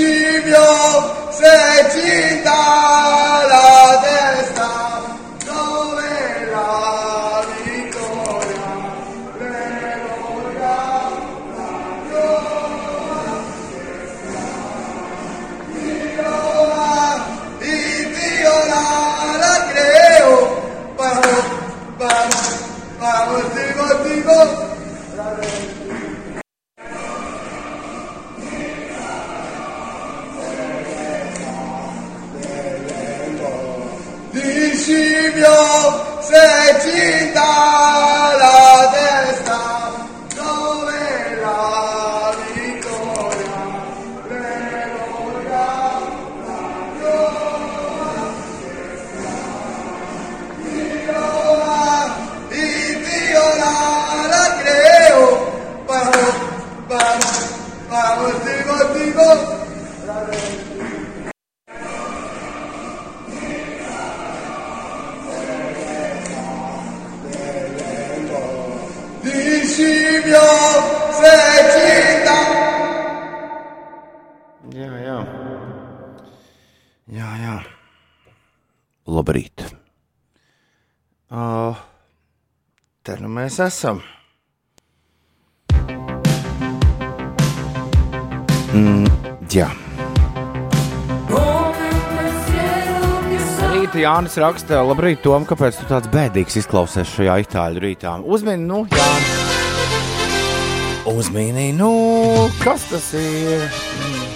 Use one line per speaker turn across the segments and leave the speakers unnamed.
7 mil, 7. Mēs esam. Mm, jā. Rīta Jānis raksta, labrīt, Tom, kāpēc tu tāds bēdīgs izklausies šajā itāļu rītā? Uzmini, nu, Jānis. Uzmini, nu, kas tas ir? Mm.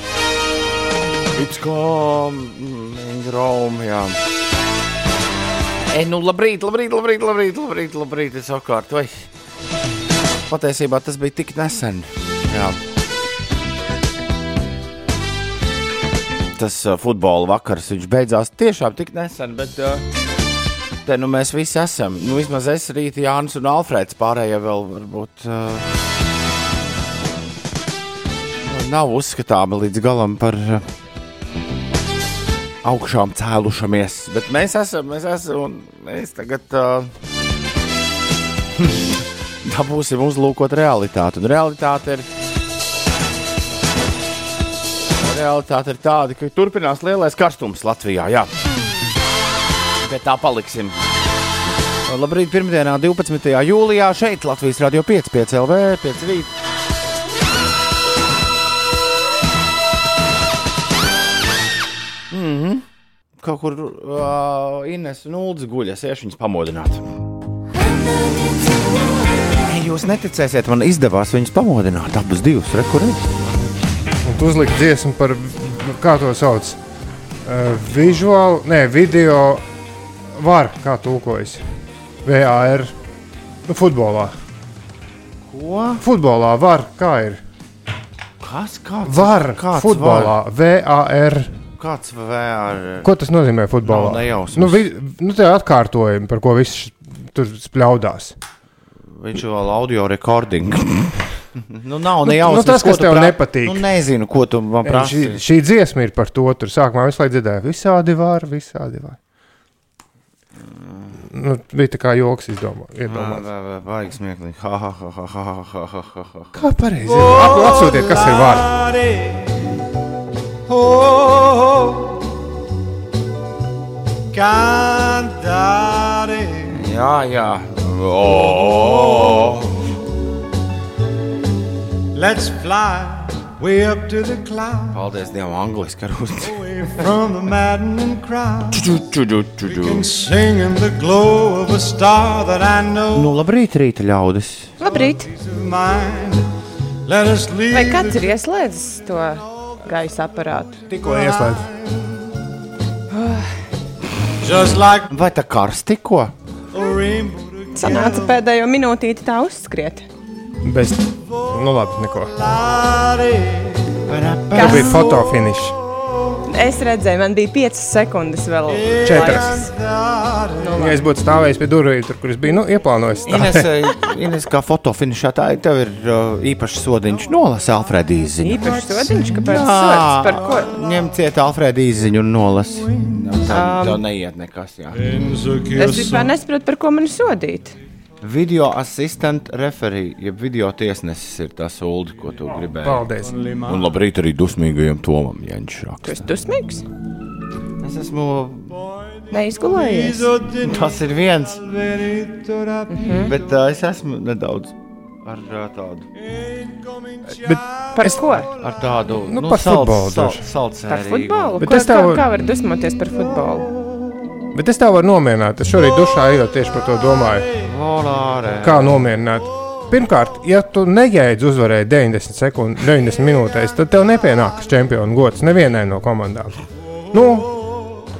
It's coming Rome, jā. Ei, nu, labrīt, labrīt, labrīt, labrīt, labrīt, labrīt, es sakārt, vai. Patiesībā tas bija tik nesen, jā. Tas uh, futbola vakars, viņš beidzās tiešām tik nesen, bet uh, te nu mēs visi esam. Nu, vismaz es, Rīta, Jānis un Alfrēds pārējie vēl varbūt uh, nav uzskatāmi līdz galam par uh, augšām cēlušamies. Bet mēs esam, mēs esam, un mēs tagad uh, dabūsim uzlūkot realitāti. Un realitāte ir, realitāte ir tāda, ka turpinās lielais karstums Latvijā. Jā. Pie tā paliksim. Labrīt, pirmdienā, 12. jūlijā šeit Latvijas Rādio 5, 5 LV, 5 rīt. Kaut kur uh, Ines un Ulds guļas, iešu viņus pamodināt. Jūs neticēsiet, man izdevās viņus pamodināt, abus divus rekurētus.
Un tu uzliki dziesmu par, kā to sauc, uh, visuālu, ne, video var, kā tulkojas, VAR, nu, futbolā.
Ko?
Futbolā var, kā ir?
Kas? Kāds?
Var,
kāds
futbolā, VAR.
Kāds vēl?
Ko tas nozīmē futbolā?
Nav nejausmas.
Nu, vi, nu tie atkārtojumi, par ko viss tur spļaudās.
Viņš vēl audio recording. nu, nav nejausmas.
Nu, nu,
tas,
kas tev
prā...
nepatīk.
Nu, nezinu, ko tu man prasi.
Šī, šī dziesma ir par to. Tur sākumā visu laiku dzirdēju, visādi var, visādi var. Nu, bija tā kā joks, izdomā, iedomājās.
Vajag smieklīgi.
Kā pareizi? Atsūtiet, kas ir vārds var.
Cantare
Jā, jā. Oh.
Let's fly way up to the clouds
Paldies Dievam, angliski ar.
Away from the maddening crowd
ču.
And sing in the glow of a star that I know
Nu, labrīt, rīta ļaudis.
Labrīt! Vai kāds ir ieslēdzis to gaisa aparātu?
Tikko ieslēdz.
Just like
Vai tā karsts tikko?
Sanāca pēdējo minūtīti tā uzskriet.
Bez, nu labi, neko.
Cantare
Tā bija fotofinišs.
Es redzēju, man bija 5 sekundes vēl.
Četras.
Nu,
Ja es būtu stāvējis pie durvīm, tur, kur es biju, nu, ieplānojis.
Ines, Ines kā fotofinišētāji, tev ir uh, īpašs sodiņš. Nolasi Alfrēda īziņu.
Īpaši sodiņš, kāpēc sods? Par ko?
Ņem ciet Alfrēda īziņu un nolasi. Tā,
Um,
tā neiet nekas. Jā.
Es vispār nesaprotu, par ko man sodīt.
Video assistant referee, jeb video tiesnesis ir tas uldi, ko tu gribēji.
Paldies!
Un labrīt arī dusmīgajam Tomam
Tu
Jančrakam.
esi dusmīgs?
Es esmu.
Neizgulējies.
Tas ir viens. Mhm. Bet uh, es esmu nedaudz ar uh, tādu.
Par ko?
Ar tādu
Nu, par futbolu
sal, salcērīgu.
Par futbolu?
Bet
Ko,
es tev-
kā, kā var dusmoties par futbolu?
Bet es tev varu nomierināt. Es šorīt dušā ejot tieši par to domāju. Kā nomierināt? Pirmkārt, ja tu nejēdz uzvarēt 90, sekundu, 90 minūtēs, tad tev nepienāks čempionu gods nevienai no komandām. Nu,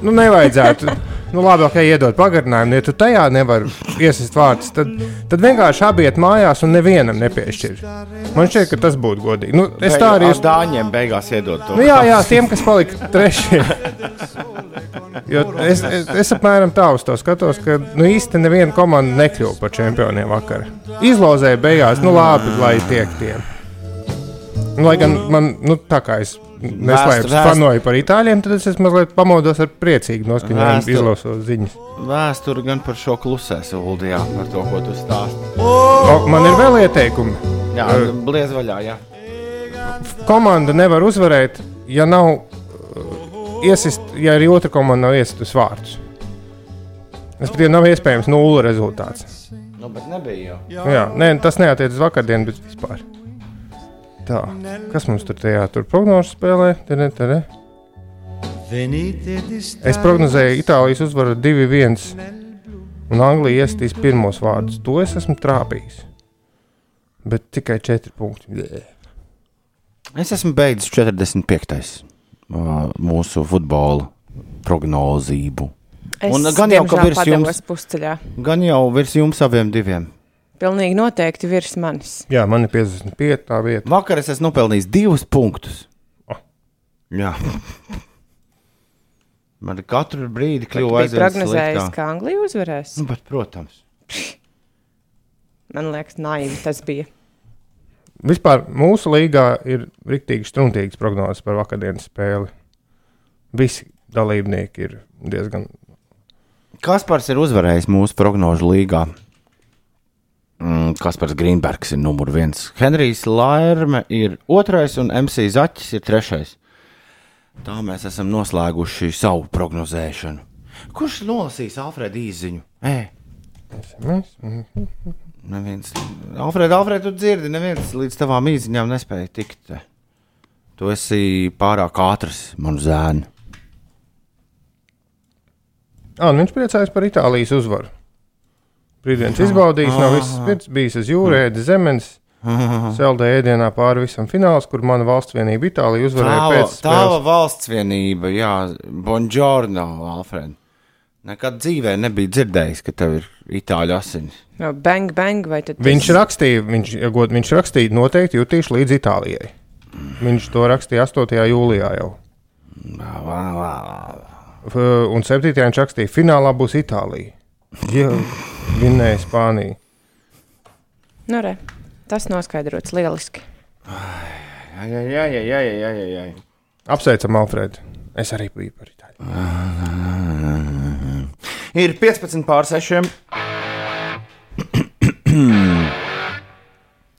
nu nevajadzētu. Nu, labi, ok, iedod pagarinājumu. Ja tu tajā nevari iesist vārdus, tad, tad vienkārši abi iet mājās un nevienam nepiešķir. Man šķiet, ka tas būtu godīgi. Nu, es tā arī
Ar dāņiem beigās iedod to.
Nu, jā, jā, tiem, kas palika trešie. Es, es, es apmēram tā uz to skatos, ka nu, īsti neviena komanda nekļuva par čempioniem vakar. Izlozēja beigās, nu labi, lai tiek tiem. Nu, lai gan man, nu, tā kā es neslēpju, fanoju par itāļiem, tad es mazliet pamodos ar priecīgu noskaņojumu, izlasot ziņas.
Vēsture gan par šo klusēs, Uldi, jā, par to, ko tu stāsti.
O, man ir vēl ieteikumi.
Jā, bliez vaļā, jā.
komanda nevar uzvarēt, ja nav iesist, ja arī otra komanda nav iesistus vārdus. Tas pat nav iespējams nulle rezultāts.
Nu, bet nebija jau.
Jā, nē, tas neatiec uz vakardienu, bet vispār. Tā, kas mums tur tajā tur prognožu spēlē? Tere, tere. Es prognozēju Itālijas uzvaru 2-1, un Anglija iestīs pirmos vārdus. To es esmu trāpījis. Bet tikai 4 punkti. Blē.
Es esmu beidzis 45. Ā, mūsu futbola prognozību.
Es
Un gan jau, ka virs jums-
pusceļā.
Gan jau virs jums abiem diviem.
Pilnīgi noteikti virs manis.
Jā, man ir 55 tā vieta.
Vakar es esmu nopelnījis divus punktus.
Oh.
Jā. Man katru brīdi kļuva aizvien
prognozējis,
sliktāk.
ka Anglija uzvarēs.
Nu, bet, protams.
Man liekas, naivi tas bija.
Vispār mūsu līgā ir rīktīgi struntīgas prognozes par vakardienas spēli. Visi dalībnieki ir diezgan.
Kaspars ir uzvarējis mūsu prognožu līgā. Mm, Kaspars Grīnbergs ir numur viens. Henrijs Lārme ir otrais un MC Zaķis ir trešais. Tā mēs esam noslēguši savu prognozēšanu. Kurš nolasīs Alfrēda īziņu? Ē,
Mēs,
neviens. Alfrēda, Alfrēda, tu dzirdi, neviens līdz tavām īziņām nespēja tikt. Tu esi pārāk ātrs, man zēni.
ah, viņš priecājas par Itālijas uzvaru. Brīdienis izbaudījis, nav viss spirts, bijis uz jūrēdas zemes. Saldē ēdienā pāri visam fināls, kur mana valsts vienība Itālija uzvarēja
Tava,
pēc spēles.
valsts vienība, jā, Bonžorno, Alfred. Nekad dzīvē nebija dzirdējis, ka tev ir itāļu asinis.
No, bang, bang, vai tad
Viņš
tas-
rakstīja, viņš, ja god, viņš rakstīja, noteikti jutīšu līdz Itālijai. Viņš to rakstīja 8. jūlijā jau. F- Un 7. viņš rakstīja, finālā būs Itālija. Jā, vinnēja Spānija.
Nu, re, tas noskaidrots lieliski.
Jā, jā, jā, jā, jā, jā, jā, jā.
Apsveicam, Alfred. Es arī biju par Itāliju.
Ir 15 pār 6.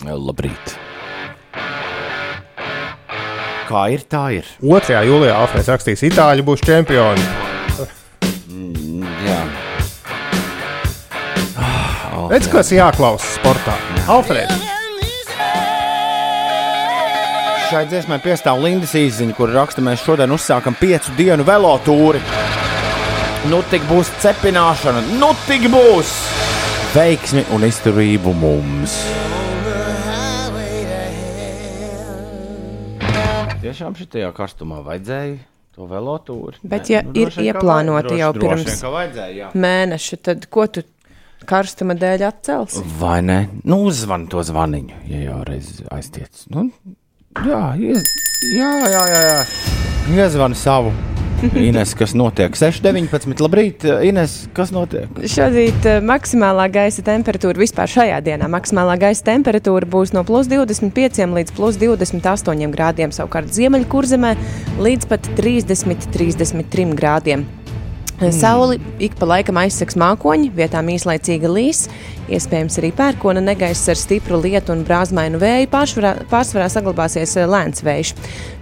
Labrīt. Kā ir, tā ir.
2. jūlijā Alfreds rakstīs, Itāļi būs čempioni.
Jā.
Redz, kas jāklausa sportā. Alfred,
Šai dziesmai piestāv Lindas īziņa, kur raksta, mēs šodien uzsākam piecu dienu velotūri. Nu, tik būs cepināšana, nu, tik būs veiksmi un izturību mums. Tiešām šajā karstumā vajadzēja to velotūri.
Bet ja ir
droši vien, ka
ieplānoti
vajag-
jau pirms-
vajadzēja, jā.
Mēneši, tad ko tu karstuma dēļ atcelsi?
Vai ne? Nu, uzzvan to zvaniņu, ja jau reiz aiztiec. Nu, jā, iez, jā, jā, jā, jā. Iezvani savu. Ines, kas notiek? 6,19. Labrīt, Ines, kas notiek?
Šodien uh, maksimālā gaisa temperatūra vispār šajā dienā maksimālā gaisa temperatūra būs no plus 25 līdz plus 28 grādiem, savukārt Ziemeļkurzemē līdz pat 30-33 grādiem. Sauli ik pa laikam aizsaks mākoņi, vietām īslaicīga līs, iespējams arī pērkona negaiss ar stipru lietu un brāzmainu vēju, pārsvarā, pārsvarā saglabāsies eh, lēns vējš.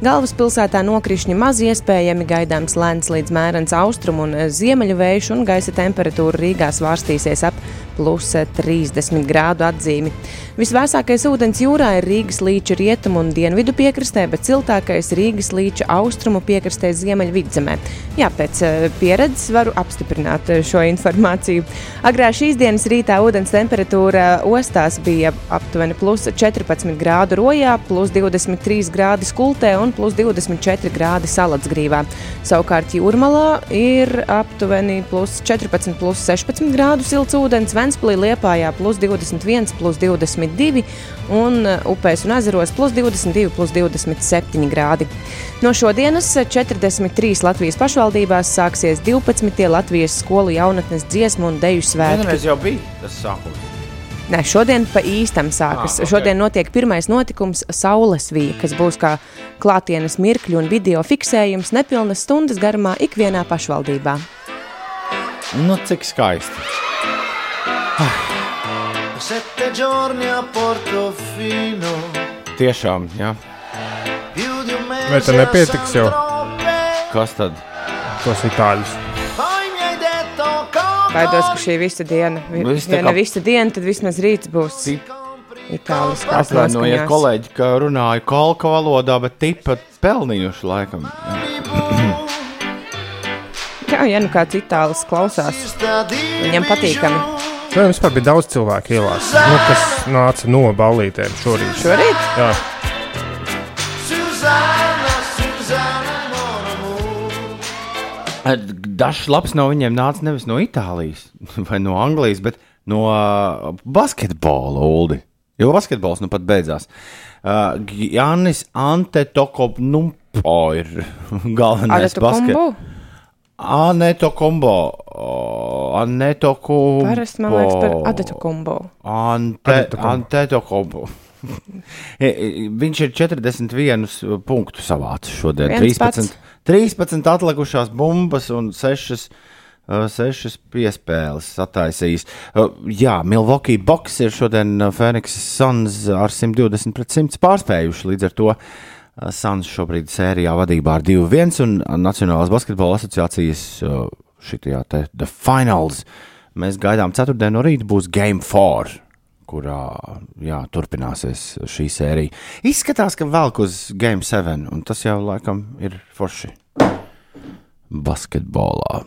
Galvaspilsētā nokrišņi maz iespējami, gaidāms lēns līdz mērens austrumu un eh, ziemeļu vējš, un gaisa temperatūra Rīgā svārstīsies ap plus 30 grādu atzīmi. Visvēsākais ūdens jūrā ir Rīgas līča rietumu un dienvidu piekrastē, bet siltākais Rīgas līča austrumu piekrastē ziemeļvidzemē. Jā, pēc pieredzes varu apstiprināt šo informāciju. Agrā šīs dienas rītā ūdens temperatūra ostās bija aptuveni plus 14 grādu rojā, plus 23 grādi skultē un plus 24 grādi salacgrīvā. Savukārt jūrmalā ir aptuveni plus 14, plus 16 grādu silts ūdens. Ventspīlī Liepājā plus 21, plus 22 un uh, upēs un ezeros plus 22, plus 27 grādi. No šodienas 43 Latvijas pašvaldībās sāksies 12. Latvijas skolu jaunatnes dziesmu un deju svētki.
Vienreiz jau bija tas sākums.
Nē, šodien pa īstam sākas.
Ah, ok.
Šodien notiek pirmais notikums Saules vīja, kas būs kā klātienes mirkļu un video fiksējums nepilnas stundas garumā ikvienā pašvaldībā.
Nu, cik skaisti.
Sette giorni a Portofino
Tiešām, jā.
Vai te nepietiks jau?
Kas tad?
tos itāļus.
Baidos, ka šī visa diena, vi-
Viss tā
ja ne
kā-
visa diena, tad vismaz rīts būs itāliskās
Atvainojiet,
noskaņās.
kolēģi, ka runāju kolka valodā, bet tipat pelnījuši laikam. Jā.
Ja nu kāds itālis klausās, viņam patīkami.
Šodien vispār bija daudz cilvēku ielās, nu, kas nāca no ballītēm šorīt.
Šorīt
Jā,
Dažs labs no viņiem nāca nevis no Itālijas vai no Anglijas, bet no uh, basketbola uldi. Jo basketbols nu pat beidzās. Uh, Jānis Antetokopunumpo ir galvenais basketbols. Aneto kombo. o, Aneto kombo.
Parasti man liekas par adetu kombu.
Ante,
Antetokounmpo.
Antetokounmpo. E, e, Viņš ir 41 punktu savācis šodien.
Viens
13, 13 atlikušās bumbas un 6, 6 piespēles sataisījis. Uh, Jā, Milwaukee Box ir šodien uh, Phoenix Suns ar 120 pret 100 pārspējuši. Līdz ar to Suns šobrīd sērijā vadībā ar 2-1 un Nacionālās basketbola asociācijas šitajā te The Finals. Mēs gaidām ceturtdienu no rīta būs Game 4 kurā jā, turpināsies šī sērija. Izskatās, ka velk uz Game 7, un tas jau laikam ir forši. Basketbolā.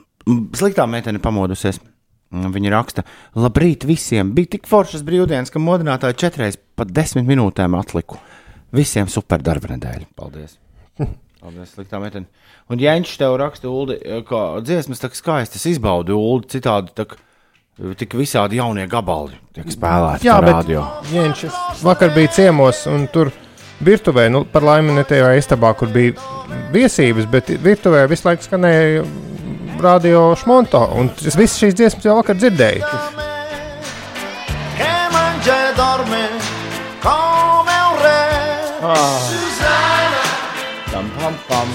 Sliktā meitene pamodusies. Viņa raksta, labrīt visiem. Bija tik foršas brīvdienas, ka modinātāji četreiz pat desmit minūtēm atliku. Visiem super darba nedēļa. Paldies! Paldies, sliktā meitene. Un Jēņš tev raksta, Uldi, ka dziesmas tā skaistas izbaudu, Uldi, citādi tak, tik visādi jaunie gabali tiek spēlēti
Jā bet
radio.
viņš vakar bija ciemos, un tur virtuvē, nu, par laimi ne tajā istabā, kur bija viesības, bet virtuvē visu laiku skanēja radio šmonto, un es visas šīs dziesmas jau vakar dzirdēju.
E dorme come un re. Susanna,
Pam, pam,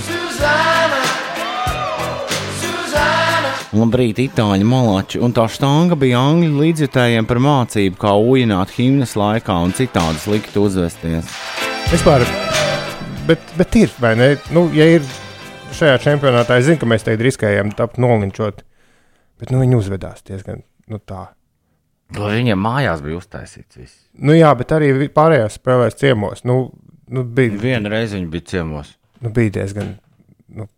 Labrīt, itāļu malači. Un tā stanga bija angļu līdzjutējiem par mācību, kā ujināt himnas laikā un citādi slikti uzvesties.
Vispār, bet, bet ir, vai ne? Nu, ja ir šajā čempionātā, es zinu, ka mēs te riskējam tapt nolinčot, bet nu, viņi uzvedās diezgan nu, tā.
Lai viņiem mājās bija uztaisīts viss.
Nu, jā, bet arī pārējās spēlēs ciemos. Nu, nu, bija,
Vienu reizi viņi bija ciemos.
nu, bija diezgan nu,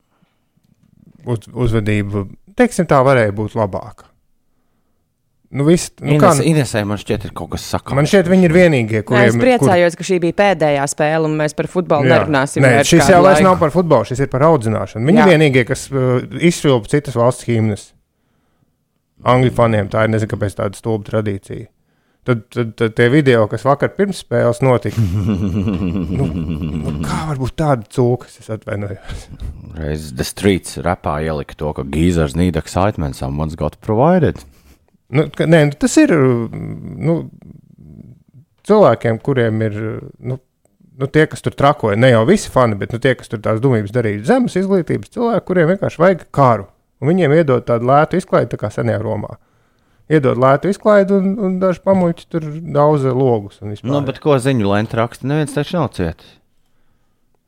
uz, uzvedība. Teiksim, tā varēja būt labāka. Nu, viss, nu, kā,
Ines, Inesē man šķiet, ir kaut kas sakāms.
man šķiet, viņi ir vienīgie,
Nē, es
kuriem
priecājos, ka šī bija pēdējā spēle, un mēs par futbolu
Jā.
nerunāsim.
Nē, šis jau vairs nav par futbolu, šis ir par audzināšanu. Viņi ir vienīgie, kas uh, izšķilpa citas valsts himnas. Angļu faniem tā ir nezinu, kāpēc tāda stulba tradīcija. Tad, tad, tad tie video, kas vakar pirms spēles notika, nu, nu, kā var būt tāda cūka, es atvainojos.
Reiz The Streets rapā ielika to, ka geezers need excitement, someone's got provided.
Nu, ka, nē, nu, tas ir nu, cilvēkiem, kuriem ir nu, nu, tie, kas tur trakoja. Ne jau visi fani, bet nu, tie, kas tur tās dumības darīja. Zemes izglītības cilvēki, kuriem vienkārši vajag kāru Un viņiem iedod tādu lētu izklaidi, tā kā senajā Romā. Iedod lētu izklaidi, un, un daži pamuļķi tur daudz logus. un.
Nu, bet ko ziņu lenta raksta? Neviens taču nav cietis.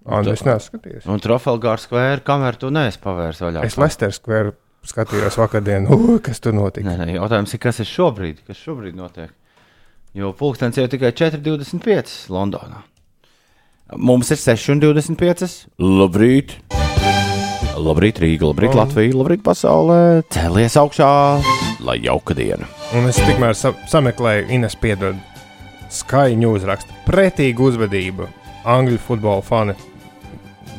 Nu, es neesmu skatījies.
Un Trofalgāra skvēra kameru tu neesi pavērs vaļā.
Es Lester Square skatījos vakardien, uh, kas tur notika.
Nē, nē, jautājums ir, kas ir šobrīd? Kas šobrīd notiek? Jo pulkstenis jau tikai 4,25 Londonā. Mums ir 6,25. Labrīt! Labrīt, Rīga, labrīt,
Un-
Latvija, labrīt, pasaulē! Cēlies augšā, lai jauka diena!
Un es tikmēr sa sameklēju, Ines piedod skaņu uzrakstu. Pretīga uzvedība Angļu futbola fani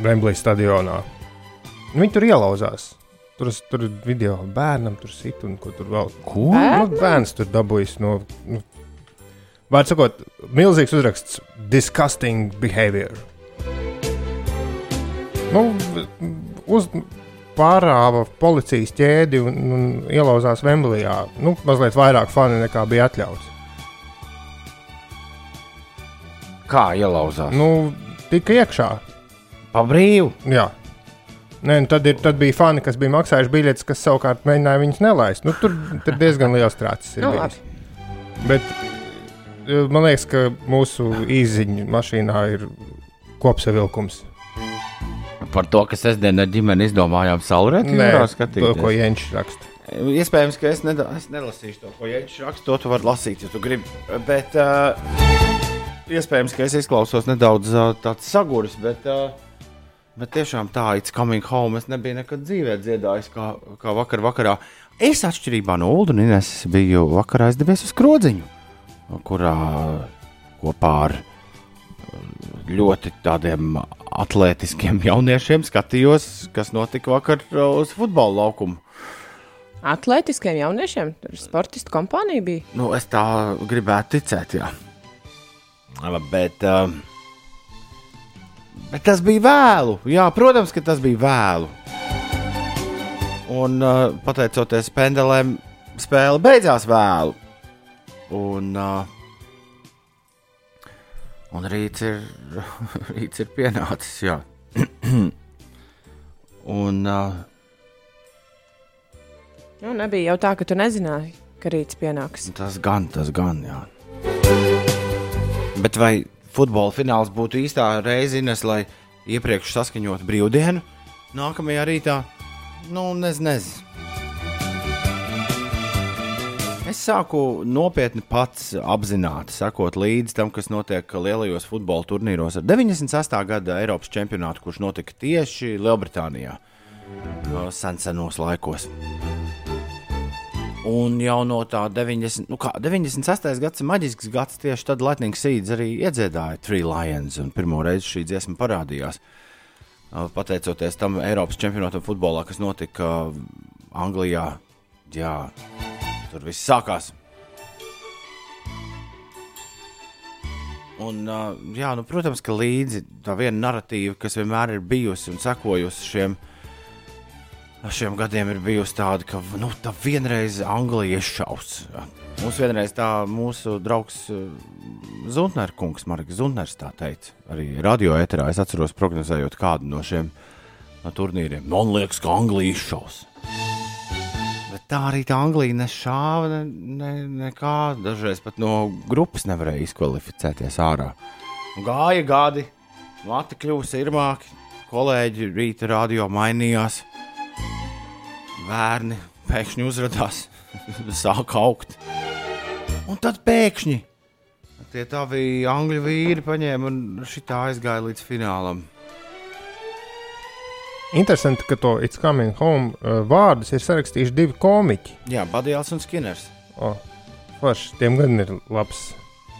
Wembley stadionā. Viņi tur ielauzās. Tur, tur ir video bērnam, tur sit un ko tur vēl.
Ko?
Nu, bērns tur dabūjis no. Nu, Vārds sakot, milzīgs uzraksts - disgusting behavior. Nu, uz, pārāva policijas ķēdi un, un ielauzās Vemblijā. Nu, mazliet vairāk fani nekā bija atļauts.
Kā ielauzās?
Nu, tika iekšā.
Pa brīvu!
Jā. Nē, nu tad, ir, tad bija fani, kas bija maksājuši biļetes, kas savukārt mēģināja viņus nelaist. Nu, tur tur diezgan liels trācis. ir
Nu,
bijis. Bet eh, man liekas, ka mūsu īziņu mašīnā ir kopsavilkums.
Par to, ka sestdien ar ģimeni izdomājām saulrietu jūrā
to,
skatīties.
ko Jēnčs raksta.
Iespējams, ka es, neda, es nelasīšu to, ko Jēkabs raksta. To tu vari lasīt, ja tu gribi. Bet uh, iespējams, ka es izklausos nedaudz uh, tāds saguris, bet, uh, bet tiešām tā, it's coming home. Es nebiju nekad dzīvē dziedājis, kā, kā vakar vakarā. Es, atšķirībā no Ulu un Ines, biju vakarā aizdevies uz krodziņu, kurā kopā ar ļoti tādiem atletiskiem jauniešiem skatījos, kas notika vakar uh, uz futbola laukumu.
Atletiskiem jauniešiem, tur sportistu kompānija bija.
Nu, es tā gribētu ticēt, jā. Bet, uh, bet tas bija vēlu. Jā, protams, ka tas bija vēlu. Un uh, pateicoties pendelēm, spēle beidzās vēlu. Un, uh, un rīts, ir, rīts ir pienācis. Jā. un, uh,
Nu, nebija jau tā, ka tu nezināji, ka rīts pienāks.
Tas gan, tas gan, jā. Bet vai futbola fināls būtu īstā reize, Ines, lai iepriekš saskaņotu brīvdienu nākamajā rītā? Nu, nezinu. Nez. Es sāku nopietni pats apzināti sekot līdzi tam, kas notiek lielajos futbola turnīros ar 98. gada Eiropas čempionātu, kurš notika tieši Lielbritānijā. No senos laikos. Un jau no tā 90, nu kā, 98. gads ir maģisks gads, tieši tad Latvijas Sīdz arī iedziedāja Three Lions, un pirmo reizi šī dziesma parādījās. Pateicoties tam Eiropas čempionātam futbolā, kas notika Anglijā, jā, tur viss sākās. Un, uh, jā, nu, protams, ka līdzi tā viena narratīva, kas vienmēr ir bijusi un sekojusi šiem šiem gadiem ir bijusi tāda, ka nu, tā vienreiz Anglija izšaus. Mums vienreiz tā mūsu draugs Zuntners, kungs, Marks Zuntners, tā teica, arī radio eterā. Es atceros, prognozējot kādu no šiem no turnīriem. Man liekas, ka Anglija izšaus. Tā arī tā Anglija nešāva ne, ne, nekā. Dažreiz pat no grupas nevarēja izkvalificēties ārā. Gāja gadi, mati kļuva irmāki, kolēģi rīta radio mainījās bērni pēkšņi uzrādījās, sāka augt. Un tad pēkšņi tie tavi angļu vīri paņēma un šitā aizgāja līdz finālam.
Interesanti, ka to It's Coming Home uh, vārdus ir sarakstījuši divi komiķi.
Jā, Badijāls un Skinners.
Oh, Forši, tiem gan ir labs.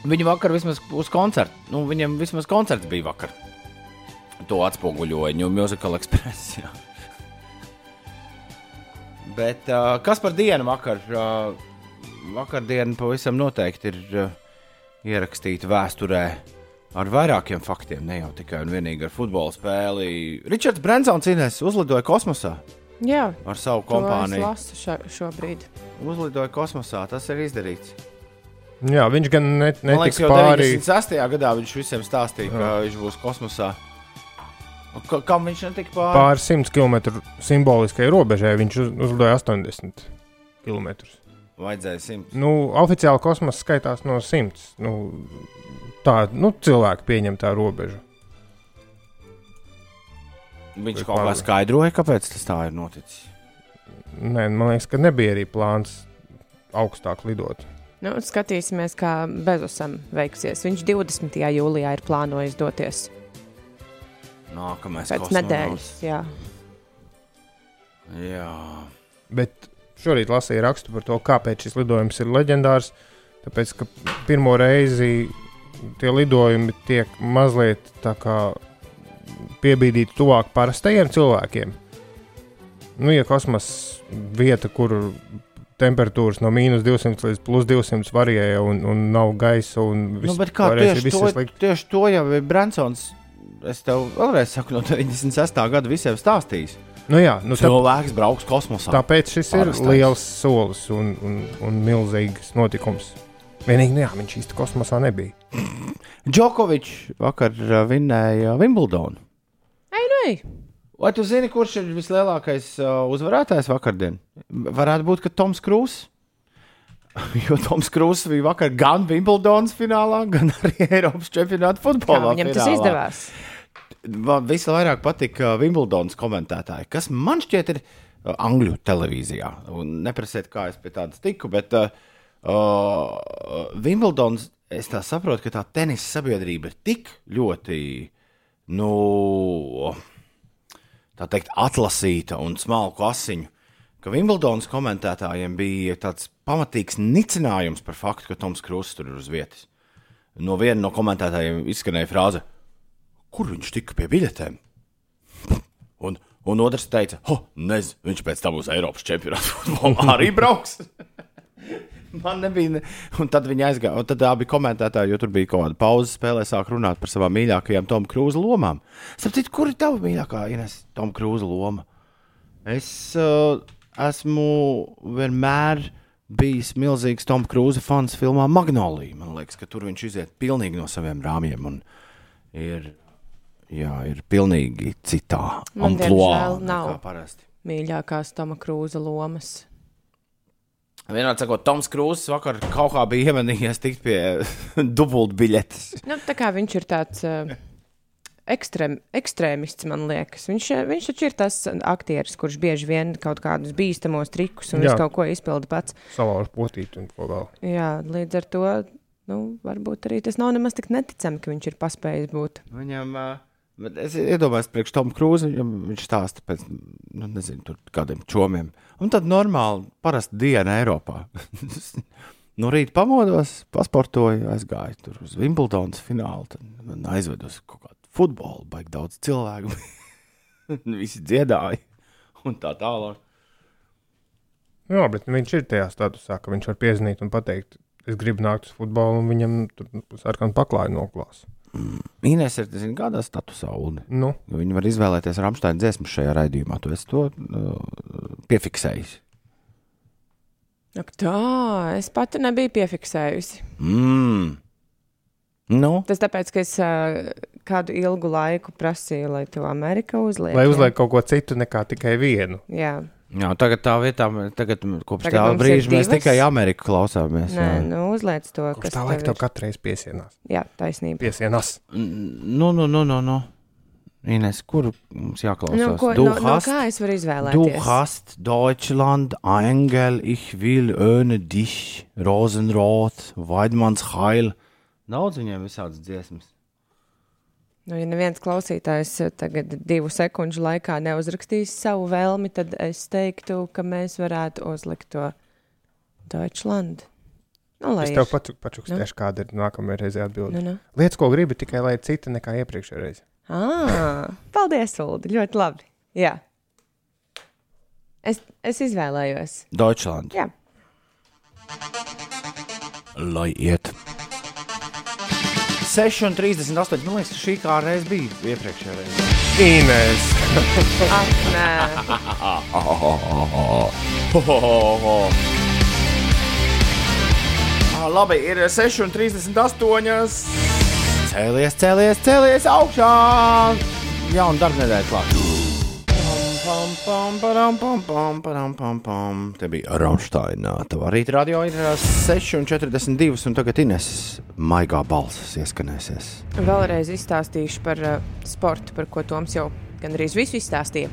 Viņi vakar vismaz uz koncertu, nu, viņam vismaz koncerts bija vakar. To atspoguļoja New Musical Express. Jā. Bet uh, kas par dienu vakar? Uh, vakardiena pavisam noteikti ir uh, ierakstīta vēsturē ar vairākiem faktiem, ne jau tikai un vienīgi ar futbola spēli. Ričards Brensons Ines uzlidoja kosmosā
Jā,
ar savu
to es
kompāniju.
lasu šobrīd.
Uzlidoja kosmosā, tas ir izdarīts.
Jā, viņš gan
liekas,
netiks pāri.
96. gadā viņš visiem stāstīja, ka viņš būs kosmosā. Ka- Kam viņš netika pāri?
Pāri 100 km simboliskajai robežai viņš uz, uzlidoja 80 km.
Vajadzēja simts.
Nu, oficiāli kosmosa skaitās no 100. Nu, tā nu, cilvēki pieņem tā robežu.
Viņš
Vai
kaut kā skaidroja, kāpēc tas tā ir noticis.
Nē, man liekas, ka nebija arī plāns augstāk lidot.
Nu, skatīsimies, kā Bezosam veiksies. Viņš 20. jūlijā ir plānojis doties
Nākamais
pēc
kosmonauts.
nedēļas. Jā.
Jā.
Bet šorīt lasīju rakstu par to, kāpēc šis lidojums ir leģendārs. Tāpēc, ka pirmo reizi tie lidojumi tiek mazliet piebīdīti tuvāk parastajiem cilvēkiem. Nu, ja kosmosa vieta, kur temperatūras no mīnus 200 līdz plus 200 varēja un, un nav gaisa, un
Nu,
viss
bet kā tieši to,
ir slikti.
tieši to jau ir Bransons. Es tev vēlreiz saku, no 96. gada visiem stāstījis.
Nu, jā, nu, tā,
Cilvēks brauks kosmosā.
tāpēc šis ir
Parastais.
liels solis un, un, un milzīgs notikums. Vienīgi, nu, jā, viņš īsti kosmosā nebija.
Džokovičs vakar uh, vinnēja Wimbledonu.
Ei, nu!
Vai tu zini, kurš ir vislielākais uh, uzvarētājs vakardien? Varētu būt, ka Toms Krūss. Jo Toms Krūss bija vakar gan Wimbledonas finālā, gan arī Eiropas čempionāta
Kā
futbolā.
viņam tas
finālā.
izdevās?
Man visvairāk patika Wimbledonas komentētāji, kas man šķiet ir uh, angļu televīzijā. Un Neprasiet, kā es pie tādas tiku, bet uh, uh, Wimbledons, es tā saprotu, ka tā tenisa sabiedrība ir tik ļoti, nu, tā teikt, atlasīta un smalku asiņu, ka Wimbledonas komentētājiem bija tāds pamatīgs nicinājums par faktu, ka Toms Krūss tur ir uz vietas. No viena no komentētājiem izskanēja frāze, kur viņš tika pie biļetēm. Un, un otrs teica, oh, nezinu, viņš pēc tam uz Eiropas čempionāta futbolā arī brauks. Man nebija, ne... un tad viņi aizgāja, un tad abi komentētāji, jo tur bija kaut kāda pauze spēlē, sāk runāt par savām mīļākajām Tomu Krūza lomām. Sapratu, kur ir tava mīļākā Ines Tomu Krūza loma? Es uh, esmu vienmēr bijis milzīgs Tomu Krūza fans filmā Magnolija. Man liekas, ka tur viņš iziet pilnīgi no saviem rāmjiem ir, jā, ir pilnīgi citā amplitūdā
nav.
parasti.
Mīļākās Toma Krūza lomas.
Vienādi sakot, Toms Krūss vakar kaut kā bija iemanījies tikt pie dubultbiļetes.
Nu, tā kā viņš ir tāds uh, ekstrēm, ekstrēmists, man liekas. Viņš, eh, viņš taču ir tas aktieris, kurš bieži vien kaut kādus bīstamos trikus un
Jā.
visu kaut ko izpilda pats.
Savāž potīt un ko vēl.
Jā, līdz ar to nu, varbūt arī tas nav nemaz tik neticami, ka viņš ir paspējis būt.
Viņam, ā, bet es iedomājos, priekš Tomu Krūza, viņam viņš stāsta pēc, nu, nezinu, kādiem čomiem. Un tad normāli, parasti diena Eiropā. no rīta pamodos, pasportoju, aizgāju tur uz Wimbledonas finālu, tad man aizved uz kaut kādu futbolu, baigi daudz cilvēku. Visi dziedāja un tā tālāk.
Jā, bet viņš ir tajā statusā, ka viņš var piezvanīt un pateikt, es gribu nākt uz futbolu, un viņam tur sarkanu paklāju noklās.
Ines ir, zini, kādā statusā, Ulu.
Nu,
Viņi var izvēlēties Rāmsteina dziesmu šajā raidījumā. Tu esi to uh, piefiksējis.
Ak, tā, es pati nebiju piefiksējusi.
Mm. Nu,
Tas tāpēc, ka es uh, kādu ilgu laiku prasīju, lai to Amerika uzliek.
lai uzliek kaut ko citu nekā tikai vienu.
Jā,
jā, tagad tā vietā, tagad kopš
Tagad
tā brīža mēs tikai Ameriku klausāmies.
nē,
jā.
nu uzliec to,
Kopš
kas
tā laika tev
ir.
katru reizi piesienās.
Jā, taisnība.
Piesienās.
Nu, nu, nu, nu, nu. Ines, kur mums jāklausās?
Nu, ko,
Du
no, no
hast-
kā es varu
Du
izvēlēties?
hast Deutschland, Engel, ich will ohne dich, Rosenrot, Weidmanns Heil. Daudz viņiem visādas dziesmas.
Nu, ja neviens klausītājs tagad divu sekundžu laikā neuzrakstīs savu vēlmi, tad es teiktu, ka mēs varētu uzlikt to Deutschland. Nu, lai
Es tev
ir.
pats pačukstēšu, kāda ir nākamā reize atbilde.
Nu, nu.
Lietas, ko gribi, tikai lai cita nekā iepriekšējā reizē.
Ah, paldies, Ulu. Ļoti labi. Jā. Es, es izvēlējos.
Deutschland.
Jā.
Lai iet. 6,38. Man liekas, ka šī kā reize bija iepriekšējā reizē.
Ines!
Ak, nē.
Ah, labi, ir 6,38. Cēlies, cēlies, cēlies augšā! jauna darba nedēļa klāt. Te bija Ronštainā. Tavā rīta radio ir ā, 6,42 un tagad Ines maigā balss ieskanēsies.
Vēlreiz izstāstīšu par uh, sportu, par ko Toms jau gandrīz visu izstāstīja.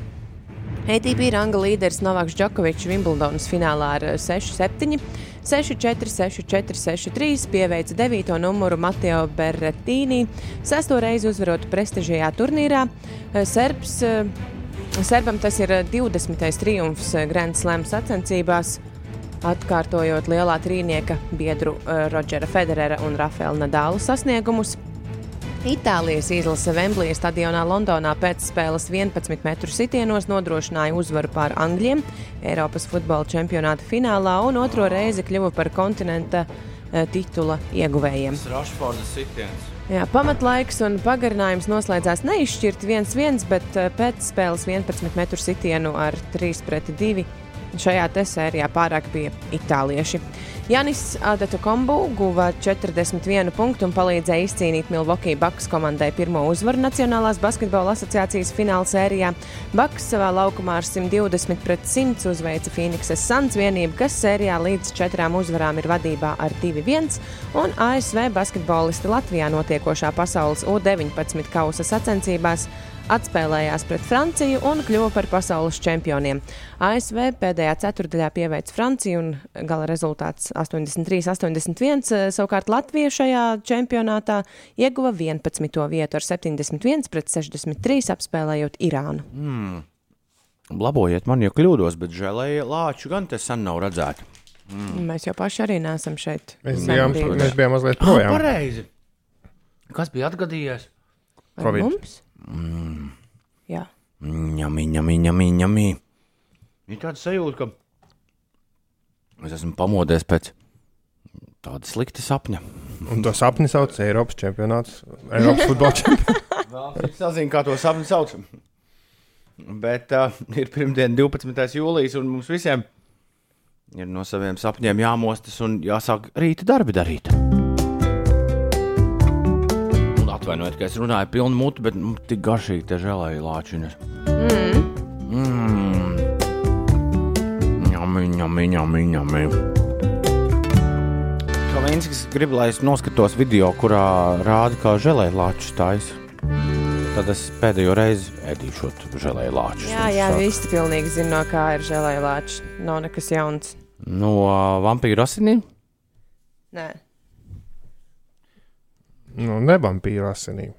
ATP ranga līderis Novaks Džokovičs Wimbledonas finālā ar eh, 6-7, 6-4, 6-4, 6-3 pieveica 9. numuru Mateo Berretīni, sesto reizi uzvarot prestižajā turnīrā. Eh, Serbs, eh, Serbam tas ir eh, 20. triumfs eh, Grand Slam sacensībās, atkārtojot lielā trīnieka biedru eh, Rodžera Federera un Rafaela Nadālu sasniegumus. Itālijas izlase Vemblija stadionā Londonā pēc spēles 11 metru sitienos nodrošināja uzvaru pār Angļiem Eiropas futbola čempionāta finālā un otro reizi kļuva par kontinenta eh, titula ieguvējiem.
Rašfordas sitiens.
Jā, pamatlaiks un pagarinājums noslēdzās neizšķirti 1-1, bet eh, pēc spēles 11 metru sitienu ar 3-2 šajā sērijā pārāk bija itālieši. Janis Adetokombu guva 41 punktu un palīdzēja izcīnīt Milwaukee Bucks komandai pirmo uzvaru Nacionālās basketbola asociācijas fināla sērijā. Bucks savā laukumā ar 120 pret 100 uzveica Phoenixes Suns vienību, kas sērijā līdz četrām uzvarām ir vadībā ar 2-1, un ASV basketbolisti Latvijā notiekošā pasaules U-19 kausa sacensībās atspēlējās pret Franciju un kļuva par pasaules čempioniem. ASV pēdējā ceturdaļā pieveica Franciju un gala rezultāts 83-81. Savukārt Latvija šajā čempionātā ieguva 11. vietu ar 71 pret 63 apspēlējot Irānu.
Labojiet man, ja kļūdos, bet žēlēja lāču gan te sen nav redzēta.
Mm. Mēs jau paši arī neesam šeit.
Mēs bijām, mēs bijām mazliet
Jā,
projām.
pareizi. Kas bija atgadījies?
Ar
Covid.
mums? Jā.
Ņemī, ņemī, ņemī, ņemī. Ir tāda sajūta, ka es esmu pamodies pēc tāda slikta sapņa.
Un to sapni sauc Eiropas čempionāts, Eiropas futbola čempionāts.
Es nezinu, kā to sapni sauc. Bet uh, ir pirmdiena, 12. jūlijas, un mums visiem ir no saviem sapņiem jāmostas un jāsāk rīta darbi darīt. Atvainojiet, ka es runāju pilnu mutu, bet nu, tik garšīgi te žēlēju lāčiņas. Mm. Ņami, ņami, ņami, ņami. Kalinskis grib, lai es noskatos video, kurā rāda, kā žēlēja lāčus taisa. Tad es pēdējo reizi ēdīšu žēlēju lāčus.
Jā, jā, visi pilnīgi zina, no kā ir žēlēja lāčs. Nav nekas jauns.
No vampīru asinīm?
Nē.
Nu, nevampīra asinīm.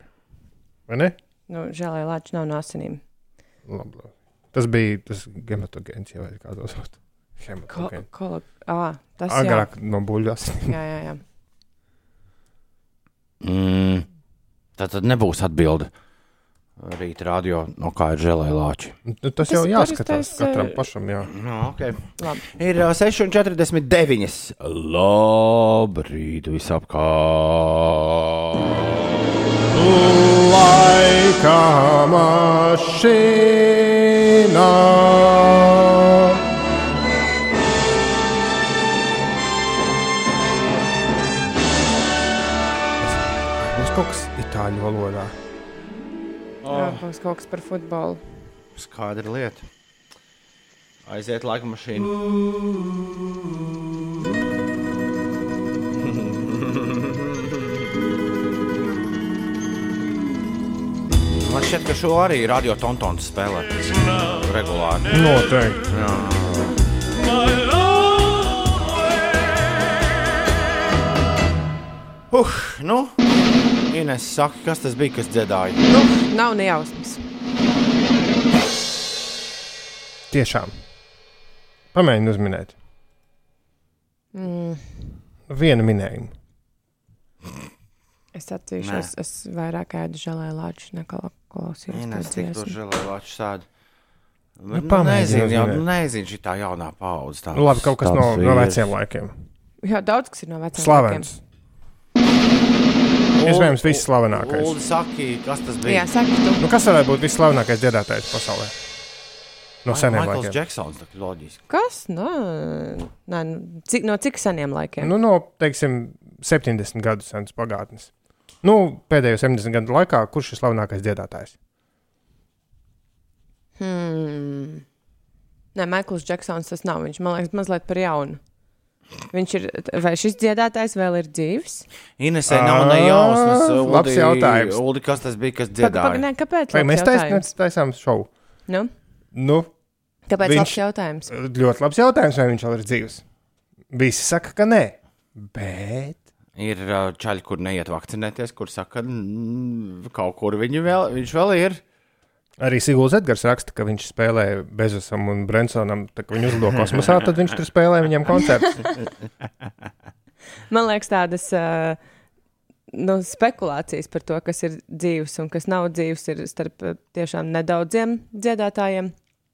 Vai ne?
Nu, žēlēja lāčs nav no asinīm.
Labi, labi. Tas bija tas hematogēns, jau kā to sauc.
Ko, ko, ā, tas jā.
Agrāk no buļļu asinīm.
Jā, jā, jā.
Mm. Tā tad nebūs atbilde. Rīt radio, no kā ir žēlēja lāči.
Nu, Tas
Tas
jau jāskatās
parastais,
katram
eh,
pašam. Jā.
No, okay.
Labi.
Ir uh, 6,49. Labrīt, visapkārt!
Laika mašīnā. Kaut kas
par futbolu.
Skaidra lieta. Aiziet laika mašīna. Man šķiet, ka šo arī radio tontons spēlē regulāri.
Noteikti.
Jā. Uh, nu, Ines saka, kas tas bija, kas dziedāja?
Nu, nav nejausmas.
Tiešām. Pamēģini uzminēt.
Mm.
Vienu minējumu.
Es atzīšu,
Nē.
es, es vairāk ēdu žēlēju lāču nekā klausījos.
Ines
to
tik to
dziesmu.
žēlēju sādu.
Nu, pamēģini
nezinu, jā,
uzminēt.
nu, nezinu, šī tā jaunā paudze.
Nu, labi, kaut kas no, no veciem laikiem.
Jā, daudz kas ir no vecām.
Slavens. Iespējams, viss slavenākais.
Ulu saki, kas tas
Jā,
bija?
saki tu.
Nu, kas varētu būt visslavenākais dziedātājs pasaulē? No seniem
Maikls
laikiem.
Džeksons, tā ir loģiski.
Kas? No, nē, nu, cik, no cik seniem laikiem?
Nu, no, teiksim, 70 gadu senas pagātnes. Nu, pēdējo 70 gadu laikā, kurš ir slavenākais dziedātājs?
Hmm. Nē, Maikls Džeksons tas nav. Viņš man liekas mazliet par jaunu. Viņš ir, vai šis dziedātājs vēl ir dzīves?
Inesē nav ne jausmas.
Ā, labs
Uldi-
jautājums.
Uldi, kas tas bija, kas
Pag, pag,
dziedāja?
nē, kāpēc?
Vai
labs
mēs taisām,
jautājums?
taisām šovu?
Nu,
Nu,
kāpēc
Viņš-
labs jautājums?
ļoti labs jautājums, vai viņš vēl ir dzīves. Visi saka, ka nē. Bet
Ir čaļi, kur neiet vakcinēties, kur saka, ka kaut kur viņu vēl, viņš vēl ir.
Arī Sigūls Edgars raksta, ka viņš spēlē Bezosam un Brensonam. Tā, kad viņi uzlido kosmosā, tad viņš tur spēlē viņam koncertus.
Man liekas, tādas uh, nu, spekulācijas par to, kas ir dzīves un kas nav dzīves, ir starp tiešām nedaudziem dziedātājiem.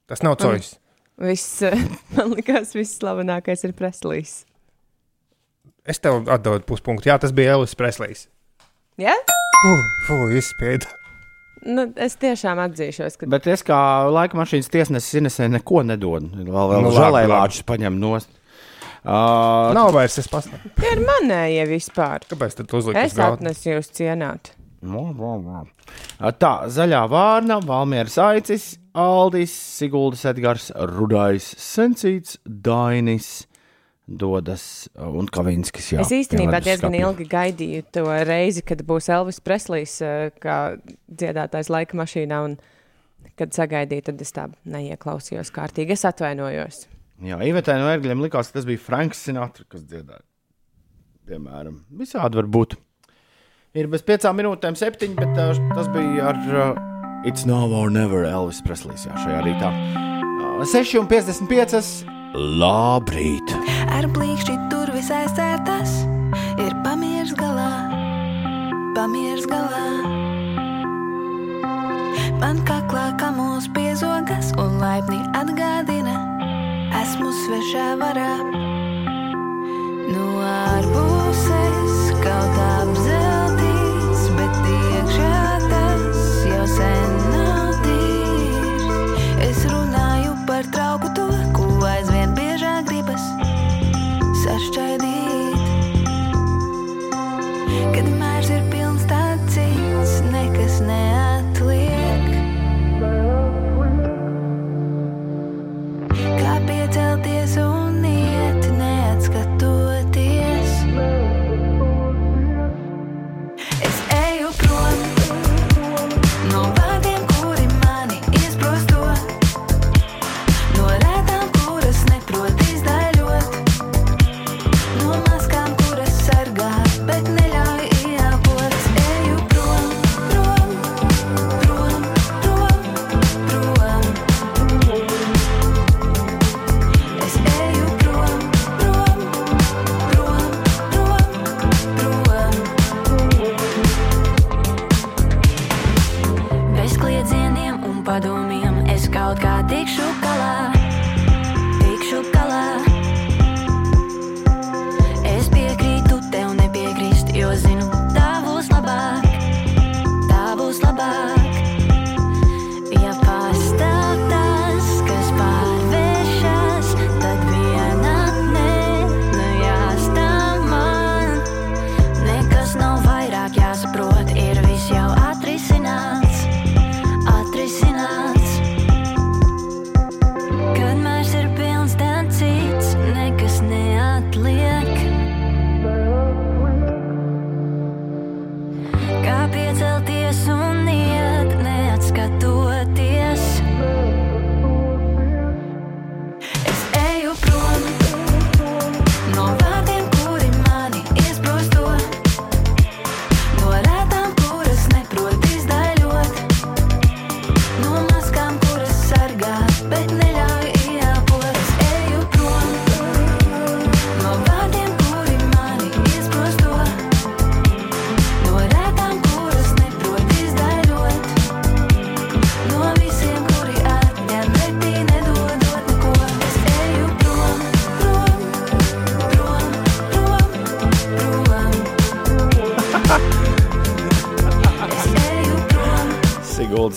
Tas nav cojas.
Viss, man liekas, viss slavenākais ir Preslijs.
Es tev atdodu puspunktu. Jā, tas bija Elvis Preslīs.
Ja?
Fū, izspieda.
Nu, es tiešām atzīšos, ka
Bet es kā laika mašīnas tiesnesis Inesē neko nedodu. Vēl, vēl
Nu, labi,
žēlēlāčus paņem nost. Uh,
Nav vairs es pastāvu.
tie ir manējie vispār.
Kāpēc tad uzlikt
Es atnesu jūs cienāt.
Tā, zaļā vārna, Valmieras aicis, Aldis, Siguldas Edgars, Rudais, Sencīts, Dainis, Dodas un Kavinskis. Jā,
es īstenībā diezgan
leduskapja.
ilgi gaidīju to reizi, kad būs Elvis Preslijs uh, kā dziedātājs laika mašīnā. Un, kad sagaidīju, tad es tā neieklausījos kārtīgi. Es atvainojos.
Jā, Ivetē no ērgļiem likās, ka tas bija Franks Sinatra, kas dziedāja. Piemēram, visādi var būt. Ir bez piecām minūtēm, septiņi, bet uh, tas bija ar uh, It's Now or Never Elvis Preslijs jā, šajā rītā. Uh, 6,55. Labrīt!
Ar blīkšķi tur visai sērtas, ir pamieris galā, pamieris galā. Man kaklā kamols piezogas un laipni atgādina, esmu svešā varā. No ārpuses kaut apzeltīts,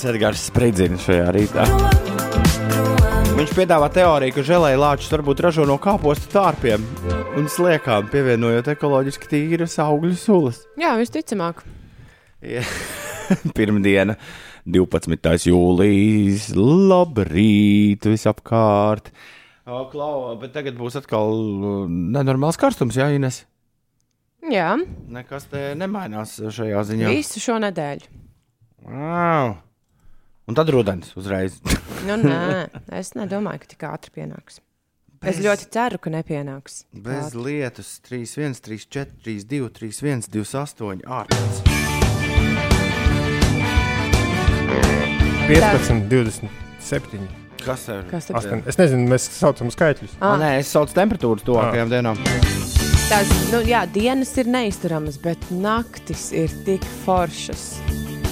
Edgars spridzina šajā rītā. Viņš piedāvā teoriju, ka žēlēja lāčus varbūt ražo no kāpostu tārpiem un sliekām, pievienojot ekoloģiski tīras augļu sulas.
Jā, visticamāk.
Ja. Pirmdiena, 12. jūlijas. Labrīt, visapkārt. O, Klau, bet tagad būs atkal uh, nenormāls karstums, jā, Ines?
Jā,
Nekas te nemainās šajā ziņā.
visu šo nedēļu.
Wow. Un tad rudens uzreiz.
Nu, nē, es nedomāju, ka tik ātri pienāks. Es ļoti ceru, ka nepienāks.
Bez lietus 3, 1, 3, 4, 3, 2, 3, 1, 2, 8, ārpus.
15, 27.
Kas ir?
Kas tad?
8. Es nezinu, mēs saucam skaitļus.
Ah. Nē, es saucu temperatūras tuvākajām dienām.
Tās, nu, jā, dienas ir neizturamas, bet naktis ir tik foršas.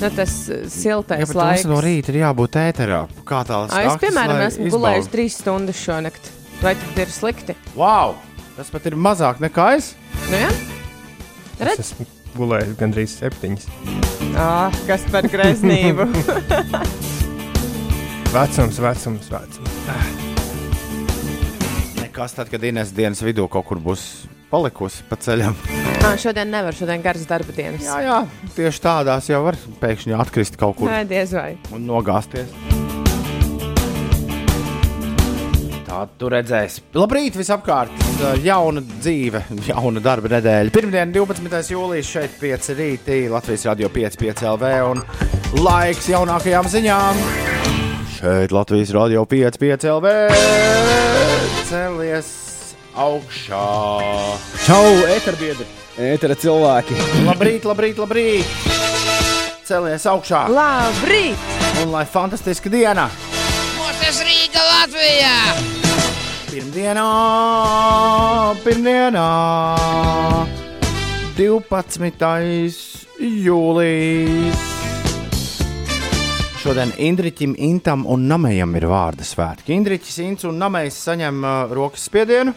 Nu, tas uh, siltais
bet
laiks.
mums no rīta ir jābūt ēterā. Kā tā
Ā, Es, piemēram, esmu gulējis trīs stundas šonakt. Vai tas ir slikti?
Wow! Tas pat ir mazāk nekā es.
Nu?
Es
Redz,
esmu gulējis gandrīz septiņas.
ah, kas par greznību.
Vecums, vecums, vecums.
Nekas tad, kad Ines dienas vidū kaut kur būs palikusi pa ceļam.
ah, šodien nevar, šodien garas darba dienas.
Jā, jā, tieši tādās jau var pēkšņi atkrist kaut kur
Nē, diez vai.
un nogāzties. Tā tu redzēsi. Labrīt, visapkārt! Jauna dzīve, jauna darba nedēļa. Pirmdiena, 12. jūlijas, šeit 5 rītī, Latvijas radio 5,5 LV un laiks jaunākajām ziņām. Šeit Latvijas radio 5,5 LV celies augšā.
Čau, eterbiedri! Etera cilvēki!
Labrīt, labrīt, labrīt! Celies augšā!
Labrīt!
Un lai fantastiska diena!
Mūsu Rīga Latvijā!
Pirmdienā, pirmdienā, 12. jūlijas. Šodien Indriķim, Intam un Namējam ir vārda svētki. Indriķis, Ints un Namējs saņem uh, rokas spiedienu,